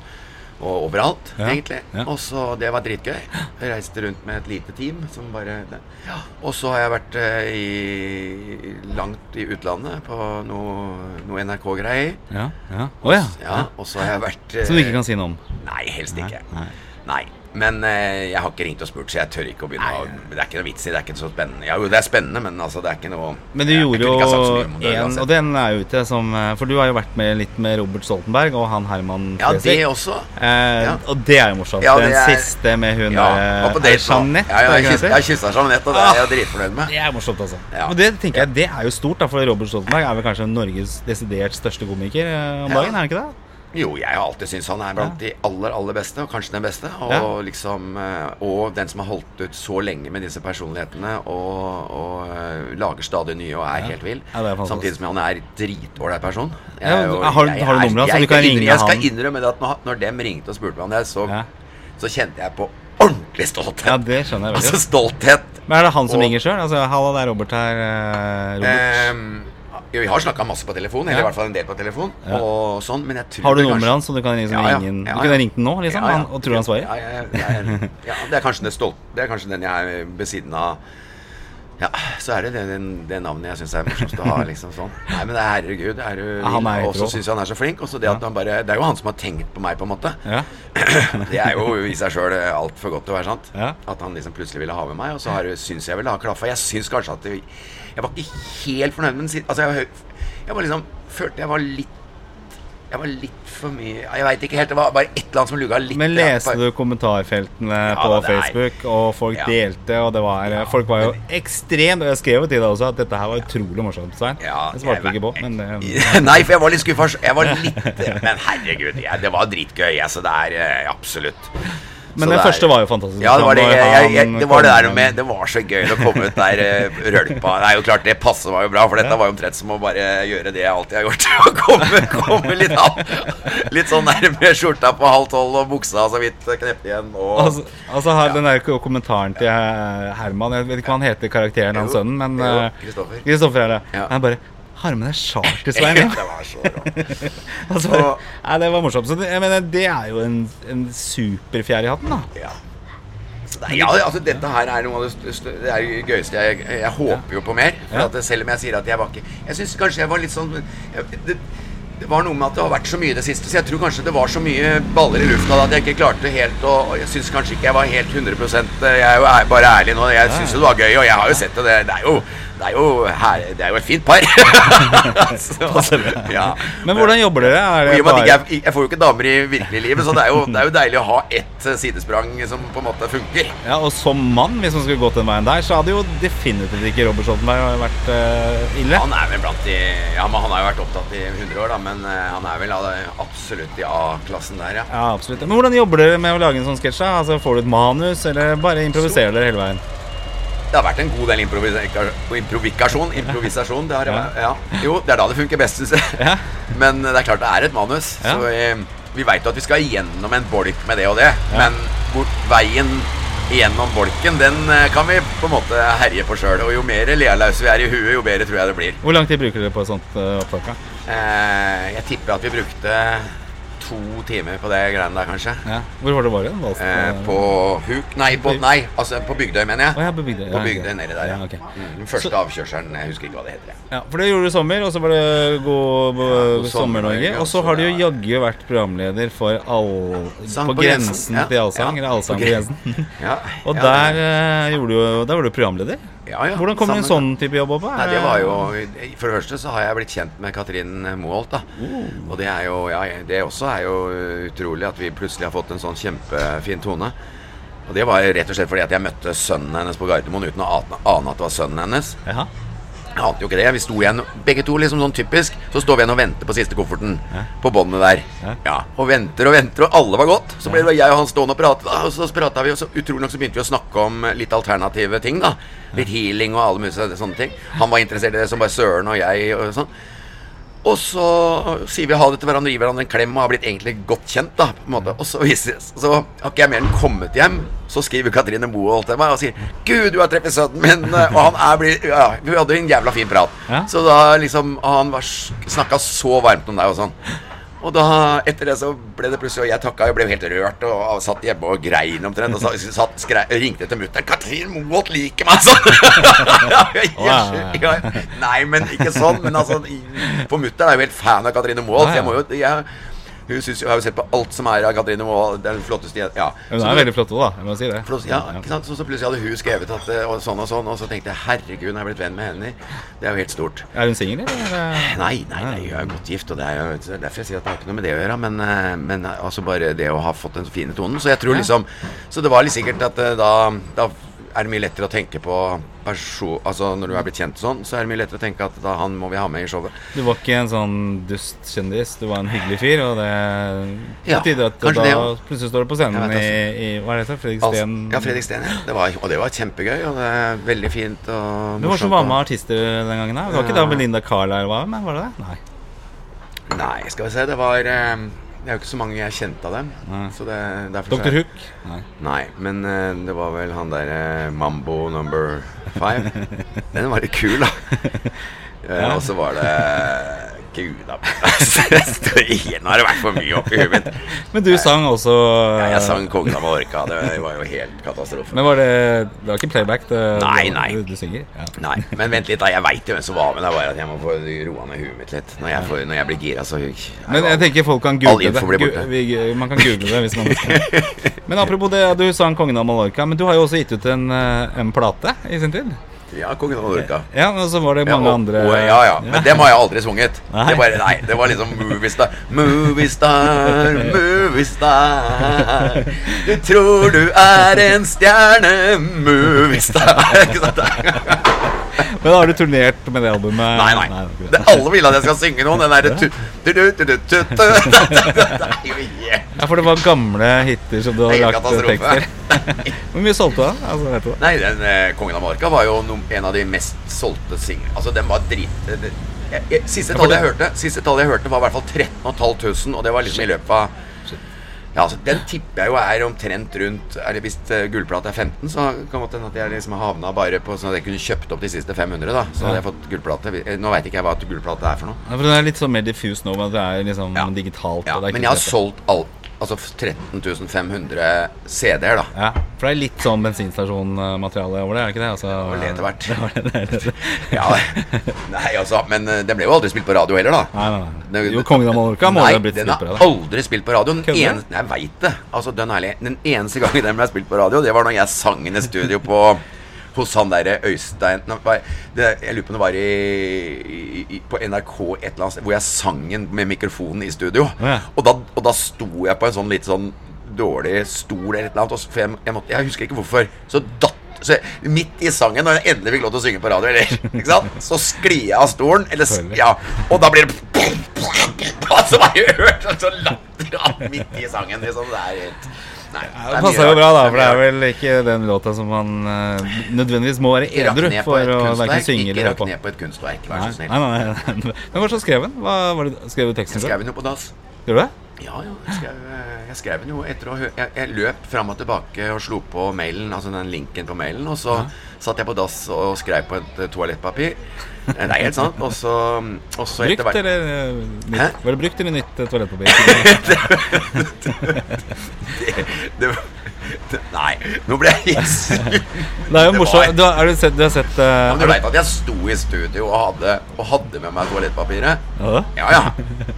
Speaker 2: og overalt,
Speaker 1: Ja,
Speaker 2: egentlig.
Speaker 1: ja.
Speaker 2: Og så Det var dritgøy. Jeg reiste rundt med et lite team som bare ja. Og så har jeg vært eh, i, langt i utlandet på noe, noe NRK-greier.
Speaker 1: Ja, ja. Oh, ja.
Speaker 2: Ja, og så har jeg vært eh,
Speaker 1: Som du ikke kan si noe om?
Speaker 2: Nei, helst ikke.
Speaker 1: Nei,
Speaker 2: Nei.
Speaker 1: nei.
Speaker 2: Men eh, jeg har ikke ringt og spurt, så jeg tør ikke å begynne å Det er ikke noe vits i, det er ikke så spennende. Ja, jo, det er spennende, men altså, det er ikke noe
Speaker 1: Men du
Speaker 2: jeg,
Speaker 1: gjorde
Speaker 2: jeg
Speaker 1: jo
Speaker 2: én,
Speaker 1: og den er jo ute som eh, For du har jo vært med litt med Robert Stoltenberg og han Herman
Speaker 2: Ja, det også.
Speaker 1: Eh,
Speaker 2: Ja.
Speaker 1: Og det er jo morsomt.
Speaker 2: Ja,
Speaker 1: den
Speaker 2: er-
Speaker 1: siste med hun
Speaker 2: Ja,
Speaker 1: der, eh. Jeanette.
Speaker 2: Ja, ja, jeg kyssa Jeanette, og det er jeg dritfornøyd med.
Speaker 1: Det er morsomt, altså.
Speaker 2: Ja.
Speaker 1: Og det tenker jeg Det er jo stort, da, for Robert Stoltenberg er vel kanskje Norges desidert største komiker eh, om dagen, er han ikke det?
Speaker 2: Jo, jeg har alltid syntes han er blant de aller, aller beste, og kanskje den beste. Og
Speaker 1: Ja.
Speaker 2: liksom eh, Og den som har holdt ut så lenge med disse personlighetene, og, og eh, lager stadig nye og er
Speaker 1: Ja.
Speaker 2: helt vill.
Speaker 1: Ja.
Speaker 2: Samtidig som han er dritålreit person. Jeg
Speaker 1: Ja,
Speaker 2: er jo-
Speaker 1: har- har du
Speaker 2: er-
Speaker 1: nummeret hans, så
Speaker 2: jeg
Speaker 1: du kan ringe
Speaker 2: innrømme- Jeg skal innrømme det at når, når dem ringte og spurte meg om det, så,
Speaker 1: Ja.
Speaker 2: så kjente jeg på ordentlig stolthet.
Speaker 1: Ja, det skjønner jeg veldig
Speaker 2: Altså stolthet.
Speaker 1: Men er det han som
Speaker 2: Og-
Speaker 1: ringer sjøl? Altså, Halla, det er Robert her. eh, Robert.
Speaker 2: Ehm, jo, vi har snakka masse på telefon, eller i hvert fall en del på telefon. Og sånn, men jeg tror
Speaker 1: har du nummeret hans, så du kan liksom ringe Du kunne ringt den nå, liksom? Han, og tror han svarer?
Speaker 2: Ja, det er kanskje den Det er kanskje den jeg er ved siden av Ja, så er det det, det, det navnet jeg syns er morsomst å ha. liksom sånn Nei, men det er herregud, er du
Speaker 1: Ja,
Speaker 2: Og så syns jeg han er så flink. Og så det at han bare Det er jo han som har tenkt på meg, på en måte.
Speaker 1: Ja.
Speaker 2: Det er jo i seg sjøl altfor godt til å være sant.
Speaker 1: Ja.
Speaker 2: At han liksom plutselig ville ha med meg, og så har syns jeg vel det har klaffa. Jeg syns kanskje at det, Jeg var ikke helt fornøyd med den siden. Altså, jeg, jeg var liksom Følte jeg var litt Jeg var litt for mye Jeg veit ikke helt. Det var bare et eller annet som lugga litt.
Speaker 1: Men leste du kommentarfeltene
Speaker 2: Ja,
Speaker 1: på
Speaker 2: da,
Speaker 1: Facebook, og folk
Speaker 2: Ja.
Speaker 1: delte, og det var
Speaker 2: Ja,
Speaker 1: Folk var jo
Speaker 2: men-
Speaker 1: ekstremt Og jeg skrev jo til deg også at dette her var utrolig morsomt, Svein. Det svarte du ikke på, men det,
Speaker 2: Nei, for jeg var litt skuffa. Jeg var litt Men herregud, jeg, det var dritgøy. Altså, det er eh, absolutt.
Speaker 1: Men den første var jo fantastisk.
Speaker 2: Ja, det var det. Jeg, jeg, det var det der med Det var så gøy å komme ut der eh, rølpa. Det er jo klart, det passer meg jo bra, for dette var jo omtrent som å bare gjøre det jeg alltid har gjort. Å komme, komme litt av. Litt sånn der med skjorta på halv tolv og buksa så vidt knept igjen. Og
Speaker 1: Altså, altså her, Den der kommentaren til eh, Herman Jeg vet ikke hva han heter, karakteren, han sønnen, men eh,
Speaker 2: Kristoffer.
Speaker 1: Kristoffer er det.
Speaker 2: Ja.
Speaker 1: Han bare har med deg charter-Svein
Speaker 2: det var så bra.
Speaker 1: Altså,
Speaker 2: Og-
Speaker 1: nei, det var morsomt. Så det, jeg mener, det er jo en, en superfjær i hatten, da.
Speaker 2: Ja. Så det, ja, altså dette her er noe av det, det er det gøyeste. Jeg, jeg håper jo på mer. For at selv om jeg sier at jeg var ikke Jeg syns kanskje jeg var litt sånn jeg, det, var noe med at det har vært så mye i det siste, så jeg tror kanskje det var så mye baller i lufta at jeg ikke klarte helt å Jeg syns kanskje ikke jeg var helt 100 Jeg er jo bare ærlig nå. Jeg syns jo det var gøy, og jeg har jo sett det. Det, er jo det er jo, her, det er jo et fint par. så, ja.
Speaker 1: Men hvordan jobber dere? Er
Speaker 2: ikke jeg, jeg får jo ikke damer i virkelig livet, så det er, jo, det er jo deilig å ha ett eh, sidesprang som på en måte funker.
Speaker 1: Ja, og som mann, hvis man skulle gått den veien der, så hadde jo definitivt ikke Robert Stoltenberg vært uh, ille.
Speaker 2: Han er vel blant de Ja, men han har jo vært opptatt i 100 år, da, men eh, han er vel absolutt i A-klassen der, ja.
Speaker 1: Ja, absolutt. Men hvordan jobber dere med å lage en sånn sketsj? Altså, får du et manus, eller bare improviserer dere hele veien?
Speaker 2: Det har vært en god del improvisa- improvikasjon. Improvisasjon. Det har,
Speaker 1: Ja.
Speaker 2: ja. Jo, det er da det funker best, syns jeg.
Speaker 1: Ja.
Speaker 2: Men det er klart det er et manus. Så vi, vi veit jo at vi skal gjennom en bolk med det og det. Men hvor veien gjennom bolken, den eh, kan vi på en måte herje på sjøl. Og jo mer lealause vi er i huet, jo bedre tror jeg det blir.
Speaker 1: Hvor lang tid bruker dere på et sånt uh, opptak?
Speaker 2: Eh, jeg tipper at vi brukte to timer på det greiene der, kanskje.
Speaker 1: Ja. Hvor var det var igjen?
Speaker 2: Eh, på Huk Nei, på, nei, altså på Bygdøy, mener
Speaker 1: jeg.
Speaker 2: jeg.
Speaker 1: ja, på Bygdøy.
Speaker 2: På
Speaker 1: Ja,
Speaker 2: Bygdøy
Speaker 1: ok.
Speaker 2: nedi der, ja.
Speaker 1: Ja, ok.
Speaker 2: Mm, den første avkjørselen. Jeg husker ikke hva det heter. jeg.
Speaker 1: Ja, for det gjorde du i sommer, og så var det God,
Speaker 2: God
Speaker 1: Sommer-Norge. Og så har du jo
Speaker 2: ja.
Speaker 1: jaggu vært programleder for all, På
Speaker 2: på grensen, ja.
Speaker 1: til allsang,
Speaker 2: Ja,
Speaker 1: eller Allsang
Speaker 2: på
Speaker 1: på grensen.
Speaker 2: Ja,
Speaker 1: Og
Speaker 2: ja,
Speaker 1: der, gjorde du, der var du programleder.
Speaker 2: Ja, ja,
Speaker 1: Hvordan kommer en sånn type jobb opp?
Speaker 2: Nei, det var jo For det første så har jeg blitt kjent med Katrin Moholt, da.
Speaker 1: mm.
Speaker 2: Og det er jo Ja, det også er jo utrolig at vi plutselig har fått en sånn kjempefin tone. Og det var rett og slett fordi at jeg møtte sønnen hennes på Gardermoen uten å ane at det var sønnen hennes.
Speaker 1: Jaha.
Speaker 2: Jeg ante jo ikke det. Vi sto igjen, begge to liksom sånn typisk. Så står vi igjen og venter på siste kofferten. På båndet der.
Speaker 1: Ja.
Speaker 2: Ja. Og venter og venter, og alle var gått. Så ble det jeg og han stående og prate. Og så prata vi, og så utrolig nok så begynte vi å snakke om litt alternative ting. da Litt healing og alle mulige sånne ting. Han var interessert i det som bare søren, og jeg og sånn. Og så sier vi ha det til hverandre, gir hverandre en klem og har blitt egentlig godt kjent. da på en måte Og så viser Så har ikke jeg mer enn kommet hjem, så skriver Katrine Moe til meg og sier 'Gud, du har treffet sønnen min', og han er blitt Ja, vi hadde en jævla fin prat.
Speaker 1: Ja.
Speaker 2: Så da liksom Han snakka så varmt om deg og sånn. Og da, etter det så ble det plutselig Og jeg takka, og ble helt rørt og, og satt hjemme og grein omtrent. Og så, satt, skrei, ringte til mutter'n 'Katrin Moholt liker meg', sånn. Nei, men ikke sånn. Men altså, for mutter'n er jo helt fan av Katrine Moholt. Jeg må jo jeg, hun synes jo, har jo sett på alt som er av Katrine er Den flotteste Ja.
Speaker 1: Hun er
Speaker 2: det-
Speaker 1: veldig flott òg, da. Jeg må si det.
Speaker 2: Flott, ja, ikke sant? Så, så plutselig hadde hun skrevet at eh, og sånn og sånn, og så tenkte jeg herregud, hun har blitt venn med henne. Det er jo helt stort.
Speaker 1: Er hun singel, eller?
Speaker 2: Nei, nei, nei, hun er godt gift, og det er jo er derfor jeg sier at det har ikke noe med det å gjøre. Men, eh, men altså bare det å ha fått den fine tonen. Så jeg tror liksom Så det var litt sikkert at eh, da, da er det mye lettere å tenke på person... Altså når du er blitt kjent sånn, så er det mye lettere å tenke at da han må vi ha med i showet.
Speaker 1: Du var ikke en sånn dustkjendis, du var en hyggelig fyr, og det
Speaker 2: Ja,
Speaker 1: at da
Speaker 2: det
Speaker 1: plutselig står du på scenen
Speaker 2: Jeg vet
Speaker 1: i, i Hva er det? Fredriksten?
Speaker 2: Altså, ja, Fredrik Steen. Ja. Det var, og det var kjempegøy, og det er veldig fint og morsomt.
Speaker 1: Du var som var med artister den gangen? da? Det var ikke da Belinda Carlisle var med? Var det det? Nei.
Speaker 2: Nei, skal vi se. Det var eh, Det er jo ikke så mange jeg kjente av dem. Så det,
Speaker 1: Dr. Hook? Nei.
Speaker 2: Nei, men uh, det var vel han der uh, Mambo number five. Den var litt kul, da. Uh,
Speaker 1: Ja.
Speaker 2: Og så var det Gud a. Nå har det vært for mye oppi huet mitt.
Speaker 1: Men du sang også
Speaker 2: Ja, jeg sang 'Kongen av Mallorca'. Det var jo helt katastrofe.
Speaker 1: Men var det Det var ikke playback? Det,
Speaker 2: Nei, nei.
Speaker 1: Du, du synger? Ja.
Speaker 2: Nei, men vent litt, da. Jeg veit jo hvem som var med. Det er bare at jeg må få roa ned huet mitt litt. Når jeg, får, når jeg blir gira, så
Speaker 1: Men jeg tenker folk kan google det. Man kan google det hvis man Men apropos det, du sang 'Kongen av Mallorca', men du har jo også gitt ut en, eh, en plate i sin tid?
Speaker 2: Ja, 'Kongen av Mallorca'.
Speaker 1: Ja, og så var det
Speaker 2: Ja,
Speaker 1: mange
Speaker 2: og,
Speaker 1: andre
Speaker 2: og, ja, ja, men dem har jeg aldri sunget.
Speaker 1: Nei.
Speaker 2: Det, bare, nei, det var liksom Moviestar. Moviestar, Moviestar. Du tror du er en stjerne, Moviestar. Ikke sant?
Speaker 1: Men har du turnert med det albumet?
Speaker 2: Nei, nei.
Speaker 1: det er
Speaker 2: Det, alle vil at jeg skal synge noe. Den derre er
Speaker 1: Ja, for det var gamle hiter som du har lagt tekster. Hvor mye solgte du? Altså?
Speaker 2: Nei, den eh, Kongen av Marka var jo en av de mest solgte singlene. Altså, den var drit... Det, siste tallet jeg hørte Siste tallet jeg hørte var i hvert fall 13 500, og det var liksom i løpet av Ja, altså, Den tipper jeg jo er omtrent rundt Eller Hvis uh, gullplate er 15, så kan det hende at jeg liksom havna bare på sånn at jeg kunne kjøpt opp de siste 500. da Så hadde jeg fått gullplate. Nå veit ikke jeg hva gullplate er for noe.
Speaker 1: Ja, for Det er litt sånn mer diffus nå, men det er liksom
Speaker 2: Ja.
Speaker 1: digitalt.
Speaker 2: Ja,
Speaker 1: er
Speaker 2: men jeg har solgt alt Altså 13.500 CD-er, da.
Speaker 1: Ja, For det er litt sånn bensinstasjonmateriale over det, er det ikke det? Altså,
Speaker 2: var det etter hvert.
Speaker 1: Det var det, det, er det.
Speaker 2: Ja, nei, altså, Men det den ble jo aldri spilt på radio heller, da.
Speaker 1: Nei, nei, nei. Jo, Kongen av Mallorca må
Speaker 2: Nei,
Speaker 1: jo ha blitt
Speaker 2: den
Speaker 1: spilt på
Speaker 2: har
Speaker 1: det.
Speaker 2: aldri spilt på radio. Den eneste, jeg veit det. Altså, den, ærlig, den eneste gangen den ble spilt på radio, det var når jeg sang den i studio på hos han derre Øystein Nei, det, Jeg lurer på om det var i, i, på NRK et eller annet sted, hvor jeg sang den med mikrofonen i studio.
Speaker 1: Ja.
Speaker 2: Og, da, og da sto jeg på en sånn litt sånn dårlig stol eller et eller annet. og så- For jeg, jeg, måtte, jeg husker ikke hvorfor. Så datt så Midt i sangen, når jeg endelig fikk lov til å synge på radio, eller, så sklir jeg av stolen. Eller, ja, og da blir det Altså, jeg hørt sånn latter midt i sangen. Liksom. Det er helt Nei,
Speaker 1: det passer jo bra, da, for det er vel ikke den låta som man uh, nødvendigvis må være
Speaker 2: Ikke
Speaker 1: edru
Speaker 2: på
Speaker 1: for å verken synge
Speaker 2: Ikke
Speaker 1: eller høre
Speaker 2: rakk ned på et kunstverk, vær så snill.
Speaker 1: nei, nei, nei. Men hva så skrev den? Hva var det, skrev du teksten selv?
Speaker 2: skrev den jo på dass.
Speaker 1: Gjorde du det?
Speaker 2: Ja, jo. Jeg skrev, jeg skrev den jo etter å høre jeg, jeg løp fram og tilbake og slo på mailen, altså den linken på mailen, og så satt jeg på dass og skrev på et eh, toalettpapir. Eh, Det er helt sant. Og så, og så etter hvert
Speaker 1: eh? Var det brukt eller nytt eh, toalettpapir?
Speaker 2: det, det, Nei, nå ble jeg helt sur.
Speaker 1: Det er jo morsomt. Du har, har du sett, du har sett uh,
Speaker 2: Ja, du veit at jeg sto i studio og hadde, og hadde med meg toalettpapiret?
Speaker 1: Ja.
Speaker 2: Ja, ja.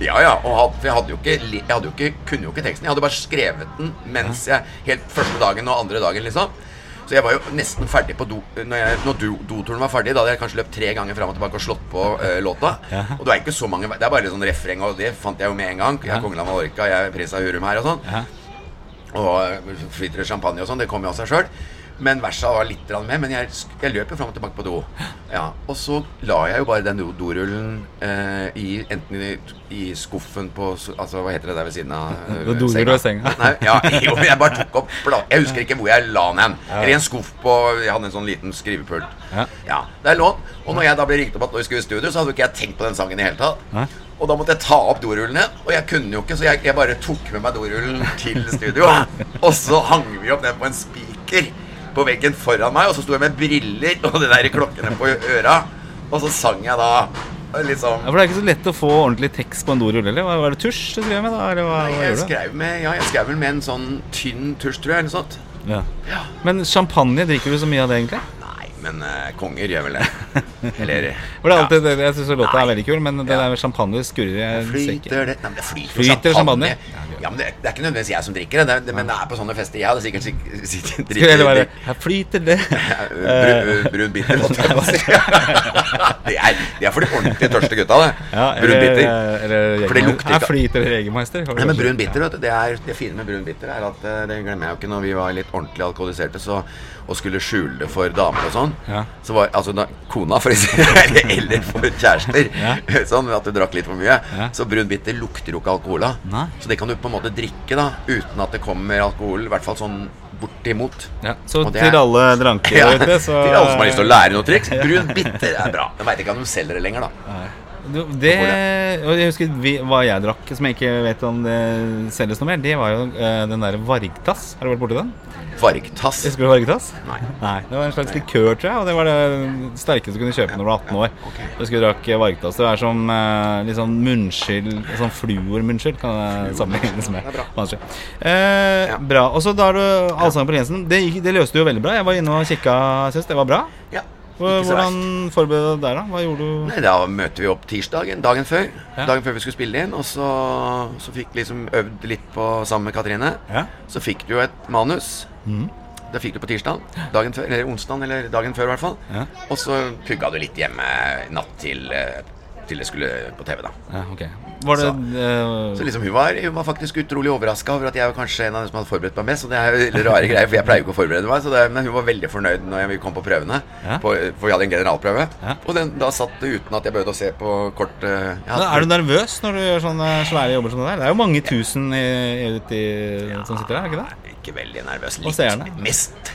Speaker 2: ja, ja. Og hadde, for jeg hadde jo ikke, jeg hadde jo ikke, kunne jo ikke teksten. Jeg hadde bare skrevet den mens jeg Helt første dagen og andre dagen, liksom. Så jeg var jo nesten ferdig på do Når, jeg, når do, doturen var ferdig, da hadde jeg kanskje løpt tre ganger fram og tilbake og slått på uh, låta.
Speaker 1: Ja.
Speaker 2: Og det er ikke så mange Det er bare litt sånn refreng, og det fant jeg jo med en gang. Jeg er kongen av Mallorca, jeg er prins av Hurum her og sånn.
Speaker 1: Ja.
Speaker 2: Og eh, flyter champagne og sånn. Det kom jo av seg sjøl. Men versa var litt med. Men jeg, jeg løp jo fram og tilbake på do. Ja, Og så la jeg jo bare den do- dorullen eh, i enten i, i skuffen på Altså, hva heter det der ved siden av senga?
Speaker 1: Det dorull i senga.
Speaker 2: Nei, ja, jo, jeg bare tok opp bla- Jeg husker ikke hvor jeg la den hen.
Speaker 1: Ja.
Speaker 2: Eller i en skuff på Jeg hadde en sånn liten skrivepult.
Speaker 1: Ja.
Speaker 2: Ja, der lå den. Og når jeg da ble ringt opp at vi skulle i studio, så hadde jo ikke jeg tenkt på den sangen i hele tatt. Og da måtte jeg ta opp dorullen igjen. Og jeg kunne jo ikke, så jeg, jeg bare tok med meg dorullen til studio. Og så hang vi opp den på en spiker på veggen foran meg, og så sto jeg med briller og de der klokkene på øra. Og så sang jeg da liksom
Speaker 1: Ja, for det er ikke så lett å få ordentlig tekst på en dorull, eller? Var det tusj du skrev med, da? Eller hva, Nei,
Speaker 2: jeg
Speaker 1: hva
Speaker 2: skrev, med, ja, jeg skrev vel med en sånn tynn tusj, tror jeg. Eller noe sånt.
Speaker 1: Ja.
Speaker 2: Ja.
Speaker 1: Men champagne, drikker du så mye av det, egentlig?
Speaker 2: Men uh, konger gjør vel det. Eller
Speaker 1: For det er
Speaker 2: ja.
Speaker 1: alltid, det, Jeg syns låta er veldig kul, men det
Speaker 2: Ja.
Speaker 1: der champagne skurrer jeg.
Speaker 2: Flyter det Nei, det flyter,
Speaker 1: Flyter
Speaker 2: champagne.
Speaker 1: champagne?
Speaker 2: Ja, men det, det er ikke nødvendigvis jeg som drikker det, det, men det er på sånne fester. Jeg hadde sikkert sik- sikkert drikket
Speaker 1: Her flyter det.
Speaker 2: Brun, brun bitter, holdt jeg si. Det er, det er for de ordentlig tørste gutta, det.
Speaker 1: Ja,
Speaker 2: brun bitter.
Speaker 1: eller
Speaker 2: For det lukter
Speaker 1: Her flyter Jegermeister.
Speaker 2: Nei, men brun bitter, vet du, det, er, det fine med brun bitter er at eh, Det glemmer jeg jo ikke når vi var litt ordentlig alkoholiserte så, og skulle skjule det for damer og sånn.
Speaker 1: Ja.
Speaker 2: Så var altså da, kona, for eksempel, eller for kjærester,
Speaker 1: Ja.
Speaker 2: sånn at du drakk litt for mye. Så brun bitter lukter jo ikke alkohol av. Så det kan du på en måte drikke da uten at det kommer alkohol, i hvert fall sånn bortimot.
Speaker 1: Ja, så
Speaker 2: er,
Speaker 1: til alle dranker
Speaker 2: Ja, Til alle som har lyst til å lære noe triks. Brun bitter er bra. Jeg veit ikke om de selger det lenger, da.
Speaker 1: Du, det, jeg husker vi, hva jeg drakk, som jeg ikke vet om det selges noe mer. Det var jo uh, den derre Vargtass. Har du vært borti den?
Speaker 2: Vargtass.
Speaker 1: Husker du Vargtass?
Speaker 2: Nei.
Speaker 1: Nei, Det var en slags likør, tror jeg. Og det var det sterkeste du kunne kjøpe når du var 18 år.
Speaker 2: Ok.
Speaker 1: Jeg husker du drakk Vargtass. Det er som uh, litt sånn munnskyld Sånn fluormunnskyld kan det sammenlignes med.
Speaker 2: Det er bra.
Speaker 1: Eh,
Speaker 2: Ja.
Speaker 1: Bra. Og så da har du Allsang på Jensen. Det, det løste du jo veldig bra. Jeg var inne og kikka syns Det var bra.
Speaker 2: Ja,
Speaker 1: Hvordan forberedte du deg, da? Hva gjorde du?
Speaker 2: Nei, Da møter vi opp tirsdagen, dagen før.
Speaker 1: Ja.
Speaker 2: Dagen før vi skulle spille inn. Og så, så fikk liksom øvd litt på sammen med Katrine.
Speaker 1: Ja.
Speaker 2: Så fikk du jo et manus.
Speaker 1: Mm.
Speaker 2: Det fikk du på tirsdag. Dagen før, eller onsdag, eller dagen før i hvert fall.
Speaker 1: Ja.
Speaker 2: Og så pugga du litt hjemme natt til, eh, til det skulle på TV, da.
Speaker 1: Ja, okay. Var det eh,
Speaker 2: Så liksom hun var, hun var faktisk utrolig overraska over at jeg var kanskje en av dem som hadde forberedt meg mest. Og det er jo litt rare greier, for jeg pleier jo ikke å forberede meg. Så det, men hun var veldig fornøyd når vi kom på prøvene.
Speaker 1: Ja.
Speaker 2: På, for vi hadde en generalprøve.
Speaker 1: Ja.
Speaker 2: Og den, da satt det uten at jeg behøvde å se på kort eh, hadde-
Speaker 1: Men Er du nervøs når du gjør sånne svære jobber som det der? Det er jo mange tusen i, uti, som sitter der, er ikke det?
Speaker 2: Ikke veldig nervøs.
Speaker 1: Litt.
Speaker 2: Mest,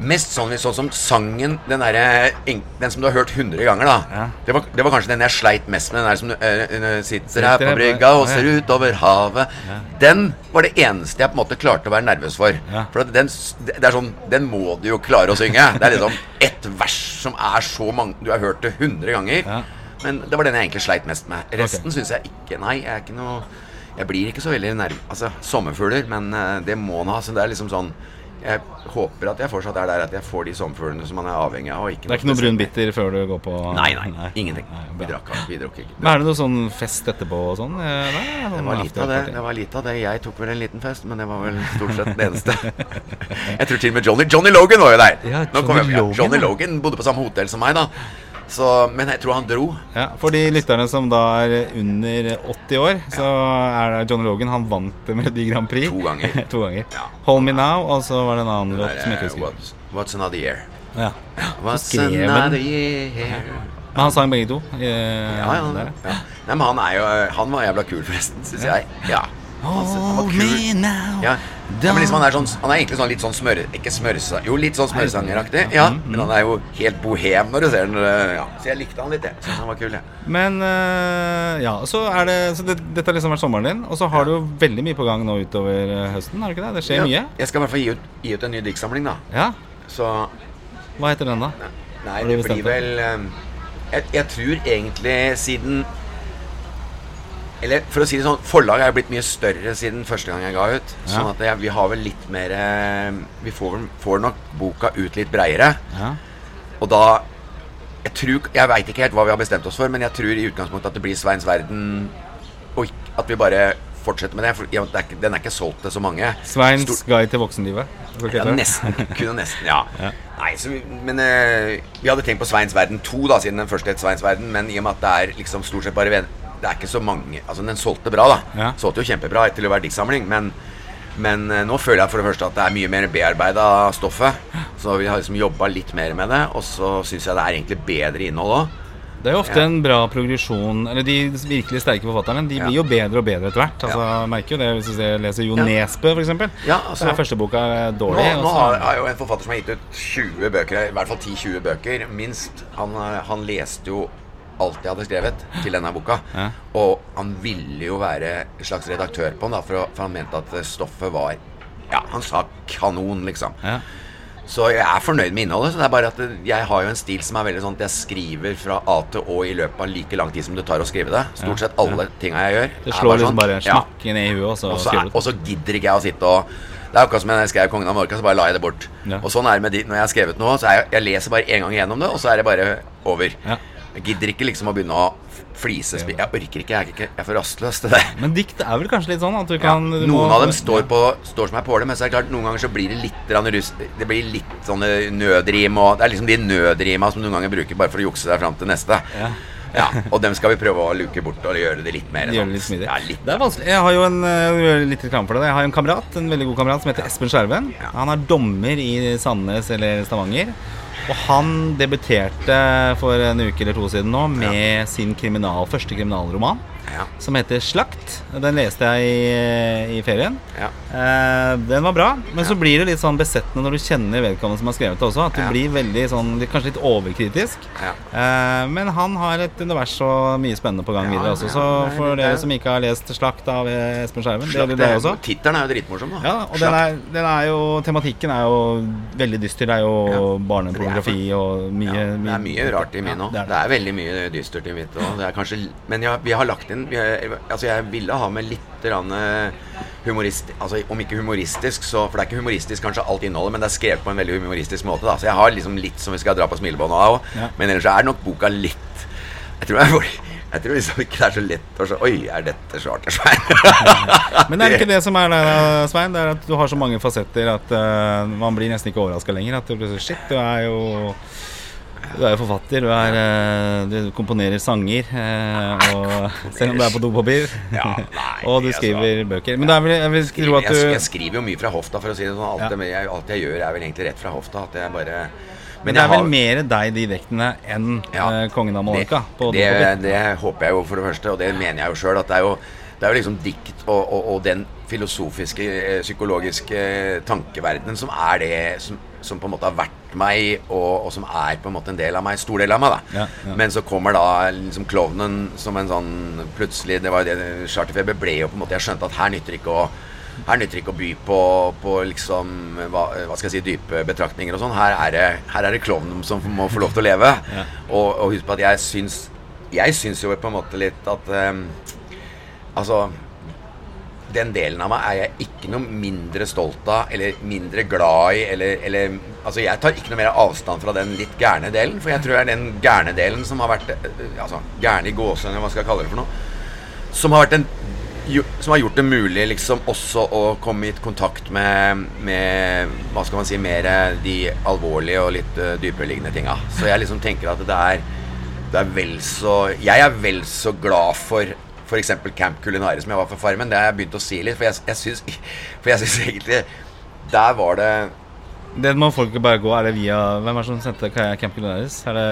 Speaker 2: mest sånn, sånn som sangen Den der, Den som du har hørt 100 ganger, da.
Speaker 1: Ja.
Speaker 2: Det, var, det var kanskje den jeg sleit mest med. Den der som du uh, uh, sitter her på brygga og ser ut over havet. Den var det eneste jeg på en måte klarte å være nervøs for.
Speaker 1: Ja.
Speaker 2: For den, det er sånn Den må du jo klare å synge. Det er liksom ett vers som er så mange Du har hørt det 100 ganger.
Speaker 1: Ja.
Speaker 2: Men det var den jeg egentlig sleit mest med. Resten synes syns jeg ikke Nei, jeg er ikke noe Jeg blir ikke så veldig nervøs. Altså, sommerfugler, men uh, det må en ha. Så det er liksom sånn Jeg håper at jeg fortsatt er der at jeg får de sommerfuglene som man er avhengig av. Og ikke
Speaker 1: Det er ikke noe brun bitter før du går på
Speaker 2: Nei, nei, ingenting.
Speaker 1: Nei,
Speaker 2: Vi drakk, vi drakk ikke.
Speaker 1: Men er det noe sånn fest etterpå og sånn? eh,
Speaker 2: Det var lite av det. det var litt av det Jeg tok vel en liten fest, men det var vel stort sett det eneste. Jeg tror til og med Johnny Johnny Logan var jo der.
Speaker 1: Ja, Johnny
Speaker 2: jeg, ja, Johnny. Logan bodde på samme hotell som meg, da. Så, men jeg tror han dro.
Speaker 1: Ja, For de lytterne som da er under 80 år, så er det John Logan. Han vant Melodi Grand Prix
Speaker 2: To ganger.
Speaker 1: to ganger.
Speaker 2: Ja.
Speaker 1: Hold Me Now, og så var det en annen låt som jeg
Speaker 2: er,
Speaker 1: ikke husker.
Speaker 2: what's, what's Another Year?
Speaker 1: Ja.
Speaker 2: What's. Another Year?
Speaker 1: Men han sang begge to. eh,
Speaker 2: Ja, ja, ja. Nei, men han er jo Han var jævla kul, forresten, syns jeg. Ja.
Speaker 1: Hold me now.
Speaker 2: Ja. ja, men liksom han er sånn Han er egentlig sånn litt sånn smør... Ikke smørsa... Jo, litt sånn smørsangeraktig. Ja, men han er jo helt bohem når du ser den. øh, Ja. Så jeg likte han litt, jeg. Syns han var kul, jeg.
Speaker 1: Men uh, ja, så er det Så det, dette har liksom vært sommeren din. Og så har du jo veldig mye på gang nå utover eh, høsten, har du ikke det? Det skjer
Speaker 2: Ja,
Speaker 1: mye?
Speaker 2: Jeg skal i hvert fall gi ut, gi ut en ny diktsamling, da.
Speaker 1: Ja.
Speaker 2: Så
Speaker 1: Hva heter den, da?
Speaker 2: Nei, det blir vel um, jeg, jeg tror egentlig siden Eller for å si det sånn, forlaget er blitt mye større siden første gang jeg ga ut. Sånn at jeg, vi har vel litt mer øh, Vi får, får nok boka ut litt breiere.
Speaker 1: Ja.
Speaker 2: Og da Jeg tror Jeg veit ikke helt hva vi har bestemt oss for, men jeg tror i utgangspunktet at det blir Sveins verden, og at vi bare fortsetter med det. For ja, det er ikke, den er ikke solgt til så mange.
Speaker 1: Sveins
Speaker 2: Stor-
Speaker 1: guide til voksenlivet.
Speaker 2: Ja, nesten. Kunne nesten, ja.
Speaker 1: Ja.
Speaker 2: Nei, så vi, men uh, vi hadde tenkt på Sveins verden 2, da, siden den første het Sveins verden. Men i og med at det er liksom stort sett bare. Det er ikke så mange Altså, den solgte bra, da.
Speaker 1: Ja.
Speaker 2: Solgte jo kjempebra etter å være diktsamling. Men, men eh, nå føler jeg for det første at det er mye mer bearbeida stoffet. Så vi har liksom jobba litt mer med det. Og så syns jeg det er egentlig bedre innhold òg.
Speaker 1: Det er jo ofte
Speaker 2: Ja.
Speaker 1: en bra progresjon Eller De virkelig sterke forfatterne De
Speaker 2: Ja.
Speaker 1: blir jo bedre og bedre etter hvert. Altså, jeg merker jo det Hvis du leser Jo
Speaker 2: Ja.
Speaker 1: Nesbø, f.eks.
Speaker 2: Ja, altså-
Speaker 1: Den første boka er
Speaker 2: Nå,
Speaker 1: dårlig. og
Speaker 2: nå har, jeg jo en forfatter som har gitt ut 20 bøker, i hvert fall 10-20 bøker, minst. Han, eh, han leste jo alt jeg hadde skrevet til denne boka.
Speaker 1: Ja.
Speaker 2: Og han ville jo være en slags redaktør på den, da, for, for han mente at stoffet var Ja, han sa kanon, liksom.
Speaker 1: ja.
Speaker 2: Så jeg er fornøyd med innholdet. Så det er bare at jeg har jo en stil som er veldig sånn at jeg skriver fra A til Å i løpet av like lang tid som det tar å skrive det. Stort sett alle tinga jeg gjør.
Speaker 1: Det slår liksom
Speaker 2: sånn.
Speaker 1: bare
Speaker 2: Ja.
Speaker 1: smakk inn i huet, og så skriver
Speaker 2: er,
Speaker 1: du.
Speaker 2: og så gidder ikke jeg å sitte og Det er akkurat som jeg skrev 'Kongen av Mallorca', så bare la jeg det bort.
Speaker 1: Ja.
Speaker 2: Og sånn er det med de, når jeg har skrevet noe. Så jeg, jeg leser bare én gang igjennom det, og så er det bare over.
Speaker 1: Ja.
Speaker 2: Jeg gidder ikke liksom å begynne å flise Jeg orker ikke. Jeg er, ikke, jeg er for rastløs til det.
Speaker 1: Men dikt er vel kanskje litt sånn at du
Speaker 2: Ja,
Speaker 1: kan du
Speaker 2: noen
Speaker 1: må-
Speaker 2: av dem står, på, står som er påle, men så er det klart noen ganger så blir det litt grann Det blir litt sånne nødrim og Det er liksom de nødrima som noen ganger bruker bare for å jukse deg fram til neste.
Speaker 1: Ja.
Speaker 2: Ja, Og dem skal vi prøve å luke bort og gjøre det litt mer
Speaker 1: De det
Speaker 2: sånn-
Speaker 1: litt.
Speaker 2: Ja, litt.
Speaker 1: Det er vanskelig. Jeg har jo en øh, litt reklame for det. Jeg har en kamerat, en veldig god kamerat som heter Espen Skjerven.
Speaker 2: Ja.
Speaker 1: Han er dommer i Sandnes eller Stavanger. Og han debuterte for en uke eller to siden nå med sin kriminal, første kriminalroman.
Speaker 2: Ja.
Speaker 1: Som heter 'Slakt'. Den leste jeg i, i ferien.
Speaker 2: Ja.
Speaker 1: Eh, den var bra, men så blir det litt sånn besettende når du kjenner vedkommende som har skrevet det også. At du blir veldig sånn, kanskje litt overkritisk.
Speaker 2: Ja.
Speaker 1: Eh, men han har et univers og mye spennende på gang videre også. Så for dere som ikke har lest 'Slakt' av Espen Skjerven, det
Speaker 2: vil
Speaker 1: gjelder også.
Speaker 2: Tittelen er jo dritmorsom, da.
Speaker 1: Ja, og den er, den er jo Tematikken er jo veldig dyster. Det er jo barnepornografi og mye,
Speaker 2: Ja, det er mye rart i min òg.
Speaker 1: det
Speaker 2: det, er veldig mye dystert i mitt òg. Men ja, vi har lagt inn vi jeg, Altså, jeg ville ha med litt eh, humorist... Altså, om ikke humoristisk, så For det er ikke humoristisk kanskje alt innholdet, men det er skrevet på en veldig humoristisk måte. da Så jeg har liksom litt som vi skal dra på smilebåndet av òg.
Speaker 1: Ja.
Speaker 2: Men ellers er nok boka litt Jeg tror, jeg, jeg tror liksom ikke det er så lett å se Oi, er dette Charter-Svein?
Speaker 1: Men er det ikke det som er der, Svein? Det er at du har så mange fasetter at uh, man blir nesten ikke overraska lenger. At du blir så Shit, du er jo du er jo forfatter, du, er, eh, du komponerer sanger, eh, og, selv om det er på dopapir.
Speaker 2: Ja,
Speaker 1: og du
Speaker 2: altså.
Speaker 1: skriver bøker. Men det er vel, jeg vil skrive at
Speaker 2: du jeg skriver jo mye fra hofta, for å si det sånn. Alt, det, jeg, alt jeg gjør, er vel egentlig rett fra hofta. At jeg bare
Speaker 1: Men det er vel mer deg, de vektene enn
Speaker 2: Ja.
Speaker 1: eh, 'Kongen av Mallorca'?
Speaker 2: det, det, det håper jeg jo for det første, og det mener jeg jo sjøl. At det er jo, det er jo liksom dikt og, og, og den filosofiske, psykologiske tankeverdenen som er det som, som på en måte har vært meg, og, og som er på en måte en del av meg. Stor del av meg, da.
Speaker 1: Ja, ja.
Speaker 2: Men så kommer da liksom klovnen som en sånn Plutselig, det var jo det Charterfeber ble jo på en måte Jeg skjønte at her nytter ikke å her nytter ikke å by på, på liksom hva, hva skal jeg si, dype betraktninger og sånn. Her er det, her er det klovnen som må få lov til å leve. Og, og husk på at jeg syns Jeg syns jo på en måte litt at um, Altså den delen av meg er jeg ikke noe mindre stolt av eller mindre glad i. Eller, eller Altså, jeg tar ikke noe mer avstand fra den litt gærne delen, for jeg tror det er den gærne delen som har vært eh, Altså, gærne i gåsehud, hva skal jeg kalle det for noe? Som har vært en som har gjort det mulig liksom også å komme i kontakt med, med Hva skal man si mer de alvorlige og litt uh, dypereliggende tinga. Så jeg liksom tenker at det er, det er vel så Jeg er vel så glad for f.eks. Camp Culinare, som jeg var for Farmen. Det har jeg begynt å si litt, for jeg, jeg syns egentlig Der var det
Speaker 1: det må folk bare gå. Er det via Hvem er det som sendte Camp Culinaris? Er det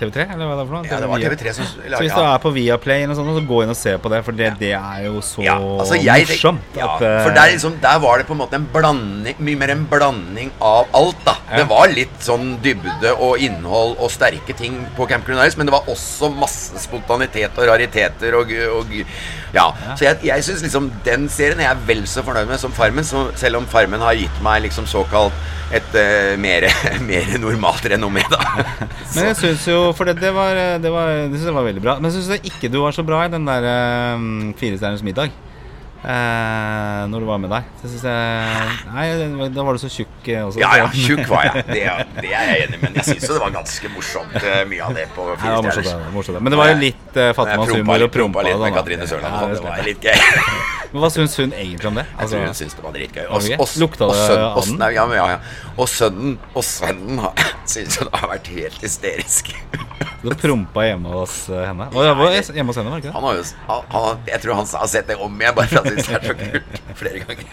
Speaker 1: TV3? Eller hva er det for noe?
Speaker 2: Ja, det var TV3 som
Speaker 1: Så hvis du er på Viaplay eller sånt, så gå inn og se på det, for det, det er jo så
Speaker 2: ja, altså jeg,
Speaker 1: morsomt.
Speaker 2: Ja, at, for der, liksom, der, var det på en måte en blanding Mye mer en blanding av alt, da. Ja. Det var litt sånn dybde og innhold og sterke ting på Camp Culinaris, men det var også masse spontanitet og rariteter og, og ja. Så jeg, jeg syns liksom den serien er jeg vel så fornøyd med som Farmen, så selv om Farmen har gitt meg liksom såkalt et uh, mer, mer, normalt renommé, da.
Speaker 1: Men jeg syns jo For det, det, var, det, var, det synes jeg var veldig bra. Men jeg syns ikke du var så bra i den der um, Firestjerners middag. Uh, når du var med deg. Så synes jeg Nei, da var du så tjukk også.
Speaker 2: Ja, ja, tjukk var jeg. Det, det er jeg enig i. Men jeg syns det var ganske morsomt, mye av det på Fire
Speaker 1: stjerners. Men det var jo litt uh, fattigmannshumor
Speaker 2: og prompa litt med Katrine Sørland. Ja, det, det var litt gøy.
Speaker 1: Men Hva syns hun egentlig om det?
Speaker 2: Altså, jeg tror hun syns det var dritgøy.
Speaker 1: Og, og, Lukta det
Speaker 2: sønnen, den? Ja, ja, ja. Og sønnen og sønnen syns jo det har vært helt hysterisk.
Speaker 1: Du prompa hjemme hos eh, henne? Og jeg var hjemme hos henne, var ikke det?
Speaker 2: Han har jo, han, jeg tror han har sett det om igjen, bare for at han syns det er så kult flere ganger.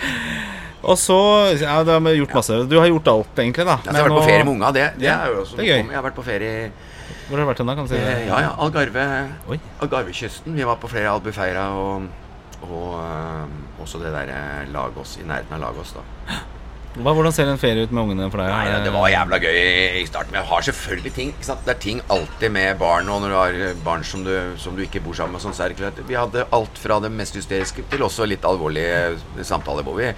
Speaker 1: Og så Ja, du har gjort masse. Du har gjort alt, egentlig, da.
Speaker 2: Jeg har vært på ferie med unga. Det, det, er jo også det er gøy. Jeg har vært på ferie
Speaker 1: Hvor har du vært hen, da? Kan du si det?
Speaker 2: Ja, ja, Algarve. Algarvekysten. Vi var på flere Albufeira og og øh, også det der Lagos, i nærheten av Lagos, da.
Speaker 1: Hva, hvordan ser en ferie ut med ungene for deg?
Speaker 2: Nei, det var jævla gøy i starten. Men jeg har selvfølgelig ting. Det er ting alltid med barn. Og når du har barn som du, som du ikke bor sammen med, sånn, så er det klart Vi hadde alt fra det mest hysteriske til også litt alvorlige samtaler hvor vi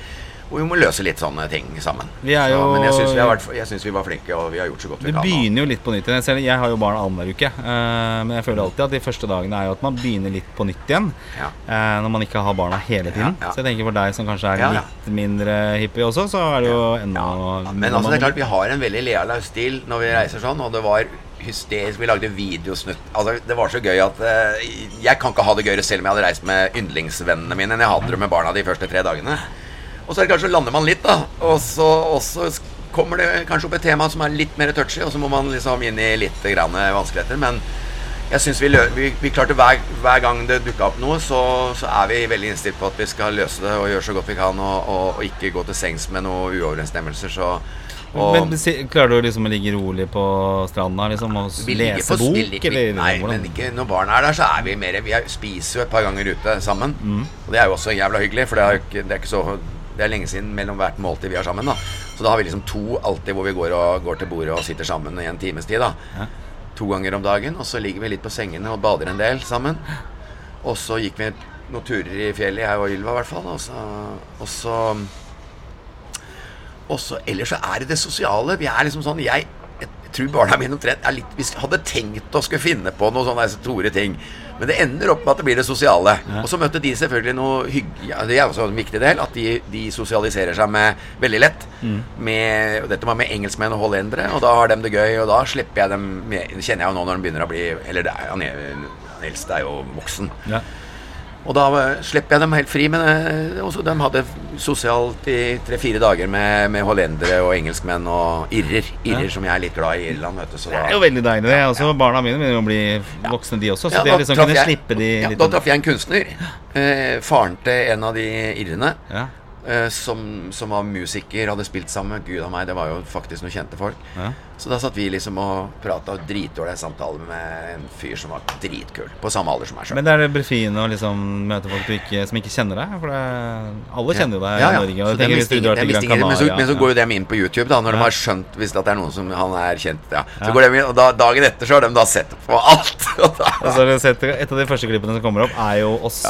Speaker 2: og vi må løse litt sånne ting sammen.
Speaker 1: Vi jo,
Speaker 2: så, men jeg syns vi, vi, var flinke, og vi har gjort så godt vi
Speaker 1: kan.
Speaker 2: Det
Speaker 1: begynner jo litt på nytt igjen. Jeg, jeg har jo barn annenhver uke. Uh, men jeg føler alltid at de første dagene er jo at man begynner litt på nytt igjen. Ja. Uh, når man ikke har barna hele tiden. Ja, ja. Så jeg tenker for deg som kanskje er litt mindre hippie også, så er det jo enda
Speaker 2: Men altså, det er klart vi har en veldig Lea Laustil når vi reiser sånn, og det var hysterisk. Vi lagde videosnutt. Altså, det var så gøy at uh, Jeg kan ikke ha det gøyere selv om jeg hadde reist med yndlingsvennene mine enn jeg hadde det med barna de første tre dagene. Og så er det kanskje lander man litt, da. Og så, og så kommer det kanskje opp et tema som er litt mer touchy, og så må man liksom inn i litt grann vanskeligheter. Men jeg syns vi, vi, vi, klarte hver, hver gang det dukka opp noe, så, så, er vi veldig innstilt på at vi skal løse det og gjøre så godt vi kan, og, og, og ikke gå til sengs med noen uoverensstemmelser. Så
Speaker 1: og, men Klarer du liksom å ligge rolig på stranda liksom, og lese bok?
Speaker 2: Vi, eller, nei, men ikke når barna er der, så er vi mer Vi spiser jo et par ganger ute sammen. Mm. Og det er jo også jævla hyggelig, for det er, ikke, det er ikke så det er lenge siden mellom hvert måltid vi har sammen. da Så da har vi liksom to alltid hvor vi går, og, går til bordet og sitter sammen i en times tid. da ja. To ganger om dagen. Og så ligger vi litt på sengene og bader en del sammen. Og så gikk vi noen turer i fjellet, jeg og Ylva i hvert fall. Og så, og så og så Ellers så er det det sosiale. Vi er liksom sånn Jeg, jeg tror barna mine omtrent er litt Vi hadde tenkt å skulle finne på noen sånne store ting. Men det ender opp med at det blir det sosiale. Ja. Og så møtte de selvfølgelig noe hyggelig ja, Det er også en viktig del. At de, de sosialiserer seg med veldig lett. Mm. Med, og dette var med engelskmenn og hollendere, og da har de det gøy. Og da slipper jeg dem med, kjenner jeg jo nå når de begynner å bli Eller det er, han, han eldste er jo voksen. Ja. Og da slipper jeg dem helt fri. Men eh, også, de hadde sosialt i tre-fire dager med, med, hollendere og engelskmenn og irrer. Irrer ja. som jeg er litt glad i Irland. Vet du,
Speaker 1: det er jo veldig deilig, det. Også, ja. Barna mine begynner å bli voksne, de også. Så ja, det liksom kunne jeg, slippe de
Speaker 2: litt Da traff jeg en kunstner. Eh, faren til en av de irrene. Eh, som, som, var musiker, hadde spilt sammen. Gud a meg, det var jo faktisk noen kjente folk. Så da satt vi liksom og prata dritdårlige samtaler med en fyr som var dritkul. På samme alder som meg sjøl.
Speaker 1: Men det er det befriende å liksom møte folk ikke, som ikke kjenner deg? For det, alle kjenner jo deg ja, ja. i Norge. Og tenker, Canaria,
Speaker 2: men, så, men så går jo dem inn på YouTube, da når de har skjønt hvis det er noen som han er kjent ja. Så går de inn, og da, Dagen etter så har de da sett på alt.
Speaker 1: og da, altså, sett, et av de første klippene som kommer opp, er jo oss.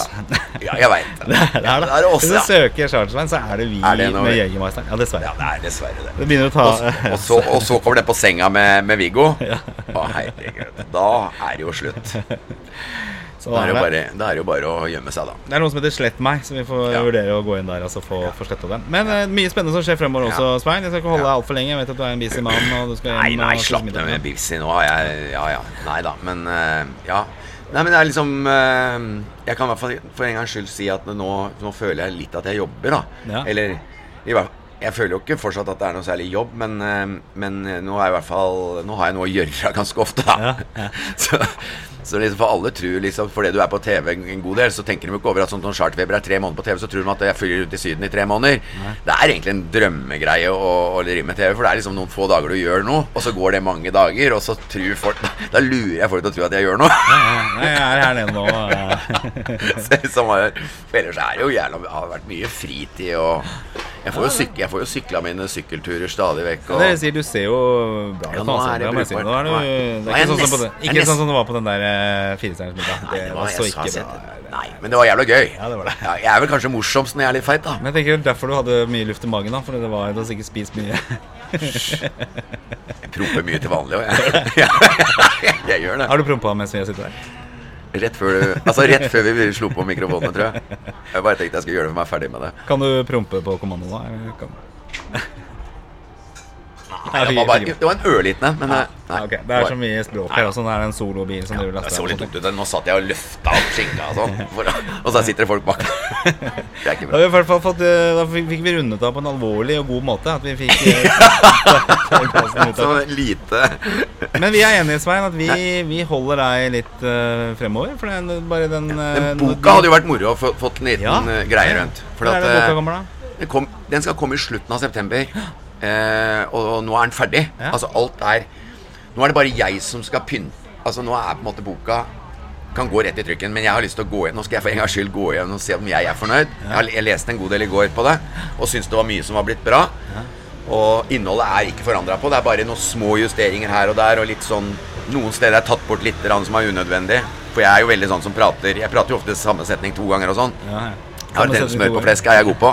Speaker 2: Ja, jeg veit det. det, er, det.
Speaker 1: er oss, Hvis du søker Charlesman, så er det vi er det med Jegermeisteren. Ja, dessverre.
Speaker 2: Ja, det er dessverre det.
Speaker 1: det begynner å ta
Speaker 2: og, og, så, og så kommer det på senga med, med Viggo. Ja. Å, herregud. Da er det jo slutt.
Speaker 1: Så
Speaker 2: Da er, det bare, da er det jo bare å gjemme seg, da.
Speaker 1: Det er noe som heter Slett meg, så vi får
Speaker 2: Ja.
Speaker 1: vurdere å gå inn der og altså, få, få sletta den. Men eh, mye spennende som skjer fremover også, Svein. Jeg skal ikke holde deg altfor lenge. Jeg vet at du er en busy mann.
Speaker 2: Nei, nei, slapp ned med busy nå. Jeg, ja, ja. Nei da, men uh, ja. Nei, men det er liksom eh, Jeg kan i hvert fall for en gangs skyld si at nå, nå føler jeg litt at jeg jobber, da.
Speaker 1: Ja.
Speaker 2: Eller i hvert jeg føler jo ikke fortsatt at det er noe særlig jobb, men, eh, men nå er jeg i hvert fall Nå har jeg noe å gjøre ganske ofte, da.
Speaker 1: Ja, ja.
Speaker 2: Så, så liksom for alle tror liksom Fordi du er på TV en god del, så tenker de ikke over at sånn som Chartweber er tre måneder på TV, så tror de at jeg følger rundt i Syden i tre måneder. Det er egentlig en drømmegreie å, å drive med TV, for det er liksom noen få dager du gjør noe, og så går det mange dager, og så tror folk Da lurer jeg folk til å tro at jeg gjør noe.
Speaker 1: Nei, jeg er her nede nå. Ja.
Speaker 2: Så- som for ellers er det jo jævla har vært mye fritid og Jeg får jo, syk, jeg får jo sykla mine sykkelturer stadig vekk. Og,
Speaker 1: det sier du ser jo bra ut.
Speaker 2: Ja, nå er det brukbart.
Speaker 1: Nå er det ikke, sånn som, det, ikke sånn som det var på den der uh, firestjerners middag. Det
Speaker 2: det
Speaker 1: var så ikke bra.
Speaker 2: Nei, men det var jævla gøy.
Speaker 1: Ja, det var det.
Speaker 2: Ja, jeg er vel kanskje morsomst når jeg er litt feit, da.
Speaker 1: Men jeg tenker derfor du hadde mye luft i magen, da. For det var, du har sikkert spist mye.
Speaker 2: Jeg promper mye til vanlig òg, jeg. jeg gjør det.
Speaker 1: Har du prompa mens vi har sittet der?
Speaker 2: Rett før, altså rett før vi slo på mikrofonene, tror jeg. Jeg bare tenkte jeg skulle gjøre det for meg ferdig med det.
Speaker 1: Kan du prompe på kommando nå?
Speaker 2: Nei, det, var bare, det var en ørliten en, men eh, nei,
Speaker 1: Ok, Det er så mye språk her også. Nå er en solobil som driver og
Speaker 2: Det så litt dumt ut. Nå satt jeg og løfta opp skinka og sånn, og så sitter det folk bak. Det er ikke bra.
Speaker 1: Da, vi fått, eh, da fikk vi rundet av på en alvorlig og god måte. At vi fikk eh,
Speaker 2: Så lite
Speaker 1: Men vi er enige, Svein, at vi, vi holder deg litt uh, fremover. For den, bare den, uh,
Speaker 2: Den boka hadde jo vært moro å få fått en liten
Speaker 1: Ja.
Speaker 2: eh, greie rundt. For
Speaker 1: Når er det boka
Speaker 2: eh,
Speaker 1: kommer, da?
Speaker 2: den, kom, den skal komme i slutten av september. Eh, og, og nå er den ferdig.
Speaker 1: Ja.
Speaker 2: Altså alt er Nå er det bare jeg som skal pynte. Altså Nå er på en måte boka kan gå rett i trykken, men jeg har lyst til å gå igjen Nå skal jeg for en gangs skyld gå igjen og se om jeg er fornøyd. Jeg, har, jeg leste en god del i går på det og syns det var mye som var blitt bra. Og innholdet er ikke forandra på. Det er bare noen små justeringer her og der. Og litt sånn Noen steder er tatt bort litt som er unødvendig. For jeg er jo veldig sånn som prater Jeg prater jo ofte samme setning to ganger og sånn.
Speaker 1: Ja, ja.
Speaker 2: Jeg har den smør på flesk er jeg god på.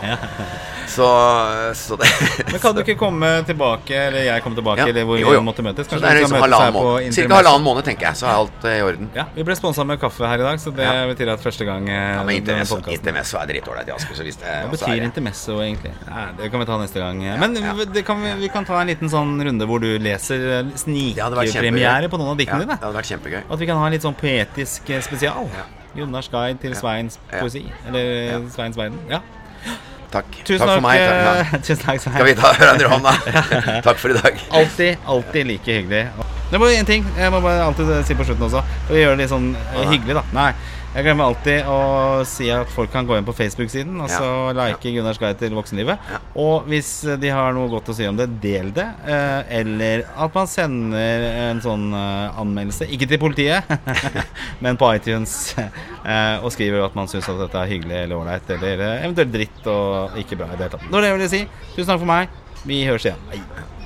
Speaker 2: Så, så det
Speaker 1: Men kan du ikke komme tilbake, eller jeg komme tilbake,
Speaker 2: Ja,
Speaker 1: eller hvor
Speaker 2: jo,
Speaker 1: vi måtte møtes?
Speaker 2: Så det er liksom halvannen. Cirka halvannen måned, tenker jeg, så er alt eh, i orden.
Speaker 1: Ja, Vi ble sponsa med kaffe her i dag, så det
Speaker 2: Ja.
Speaker 1: betyr at første gang eh,
Speaker 2: Ja, men intermesso, intermesso er dritålreit i Asker, så hvis det
Speaker 1: Hva
Speaker 2: og er
Speaker 1: betyr
Speaker 2: det-
Speaker 1: intermesso, egentlig? Ja, det kan vi ta neste gang. Men
Speaker 2: ja.
Speaker 1: det kan vi, vi kan ta en liten sånn runde hvor du leser eh, snikpremiere på noen av
Speaker 2: Ja,
Speaker 1: diktene
Speaker 2: det hadde vært kjempegøy.
Speaker 1: At vi kan ha en litt sånn poetisk eh, spesial.
Speaker 2: Ja.
Speaker 1: Gunnars guide til Sveins
Speaker 2: Ja.
Speaker 1: poesi. Eller eh,
Speaker 2: Ja.
Speaker 1: Sveins verden. Ja.
Speaker 2: Takk.
Speaker 1: Tusen
Speaker 2: Takk for meg. Takk, ja.
Speaker 1: eh, tusen takk.
Speaker 2: Skal vi ta hverandre i hånda? Takk for i dag.
Speaker 1: Alltid, alltid like hyggelig. Det var én ting jeg må bare alltid si på slutten også. For å gjøre det litt sånn eh, hyggelig, da. Nei, jeg glemmer alltid å si at folk kan gå inn på Facebook-siden og så
Speaker 2: Ja.
Speaker 1: like Gunnars guide til voksenlivet.
Speaker 2: Ja.
Speaker 1: Og hvis de har noe godt å si om det, del det. eh, Eller at man sender en sånn eh, anmeldelse, ikke til politiet, men på iTunes, eh, og skriver at man syns at dette er hyggelig eller ålreit, eller eventuelt dritt og ikke bra i det hele tatt. Det var det jeg ville si. Tusen takk for meg. Vi høres igjen. Hei.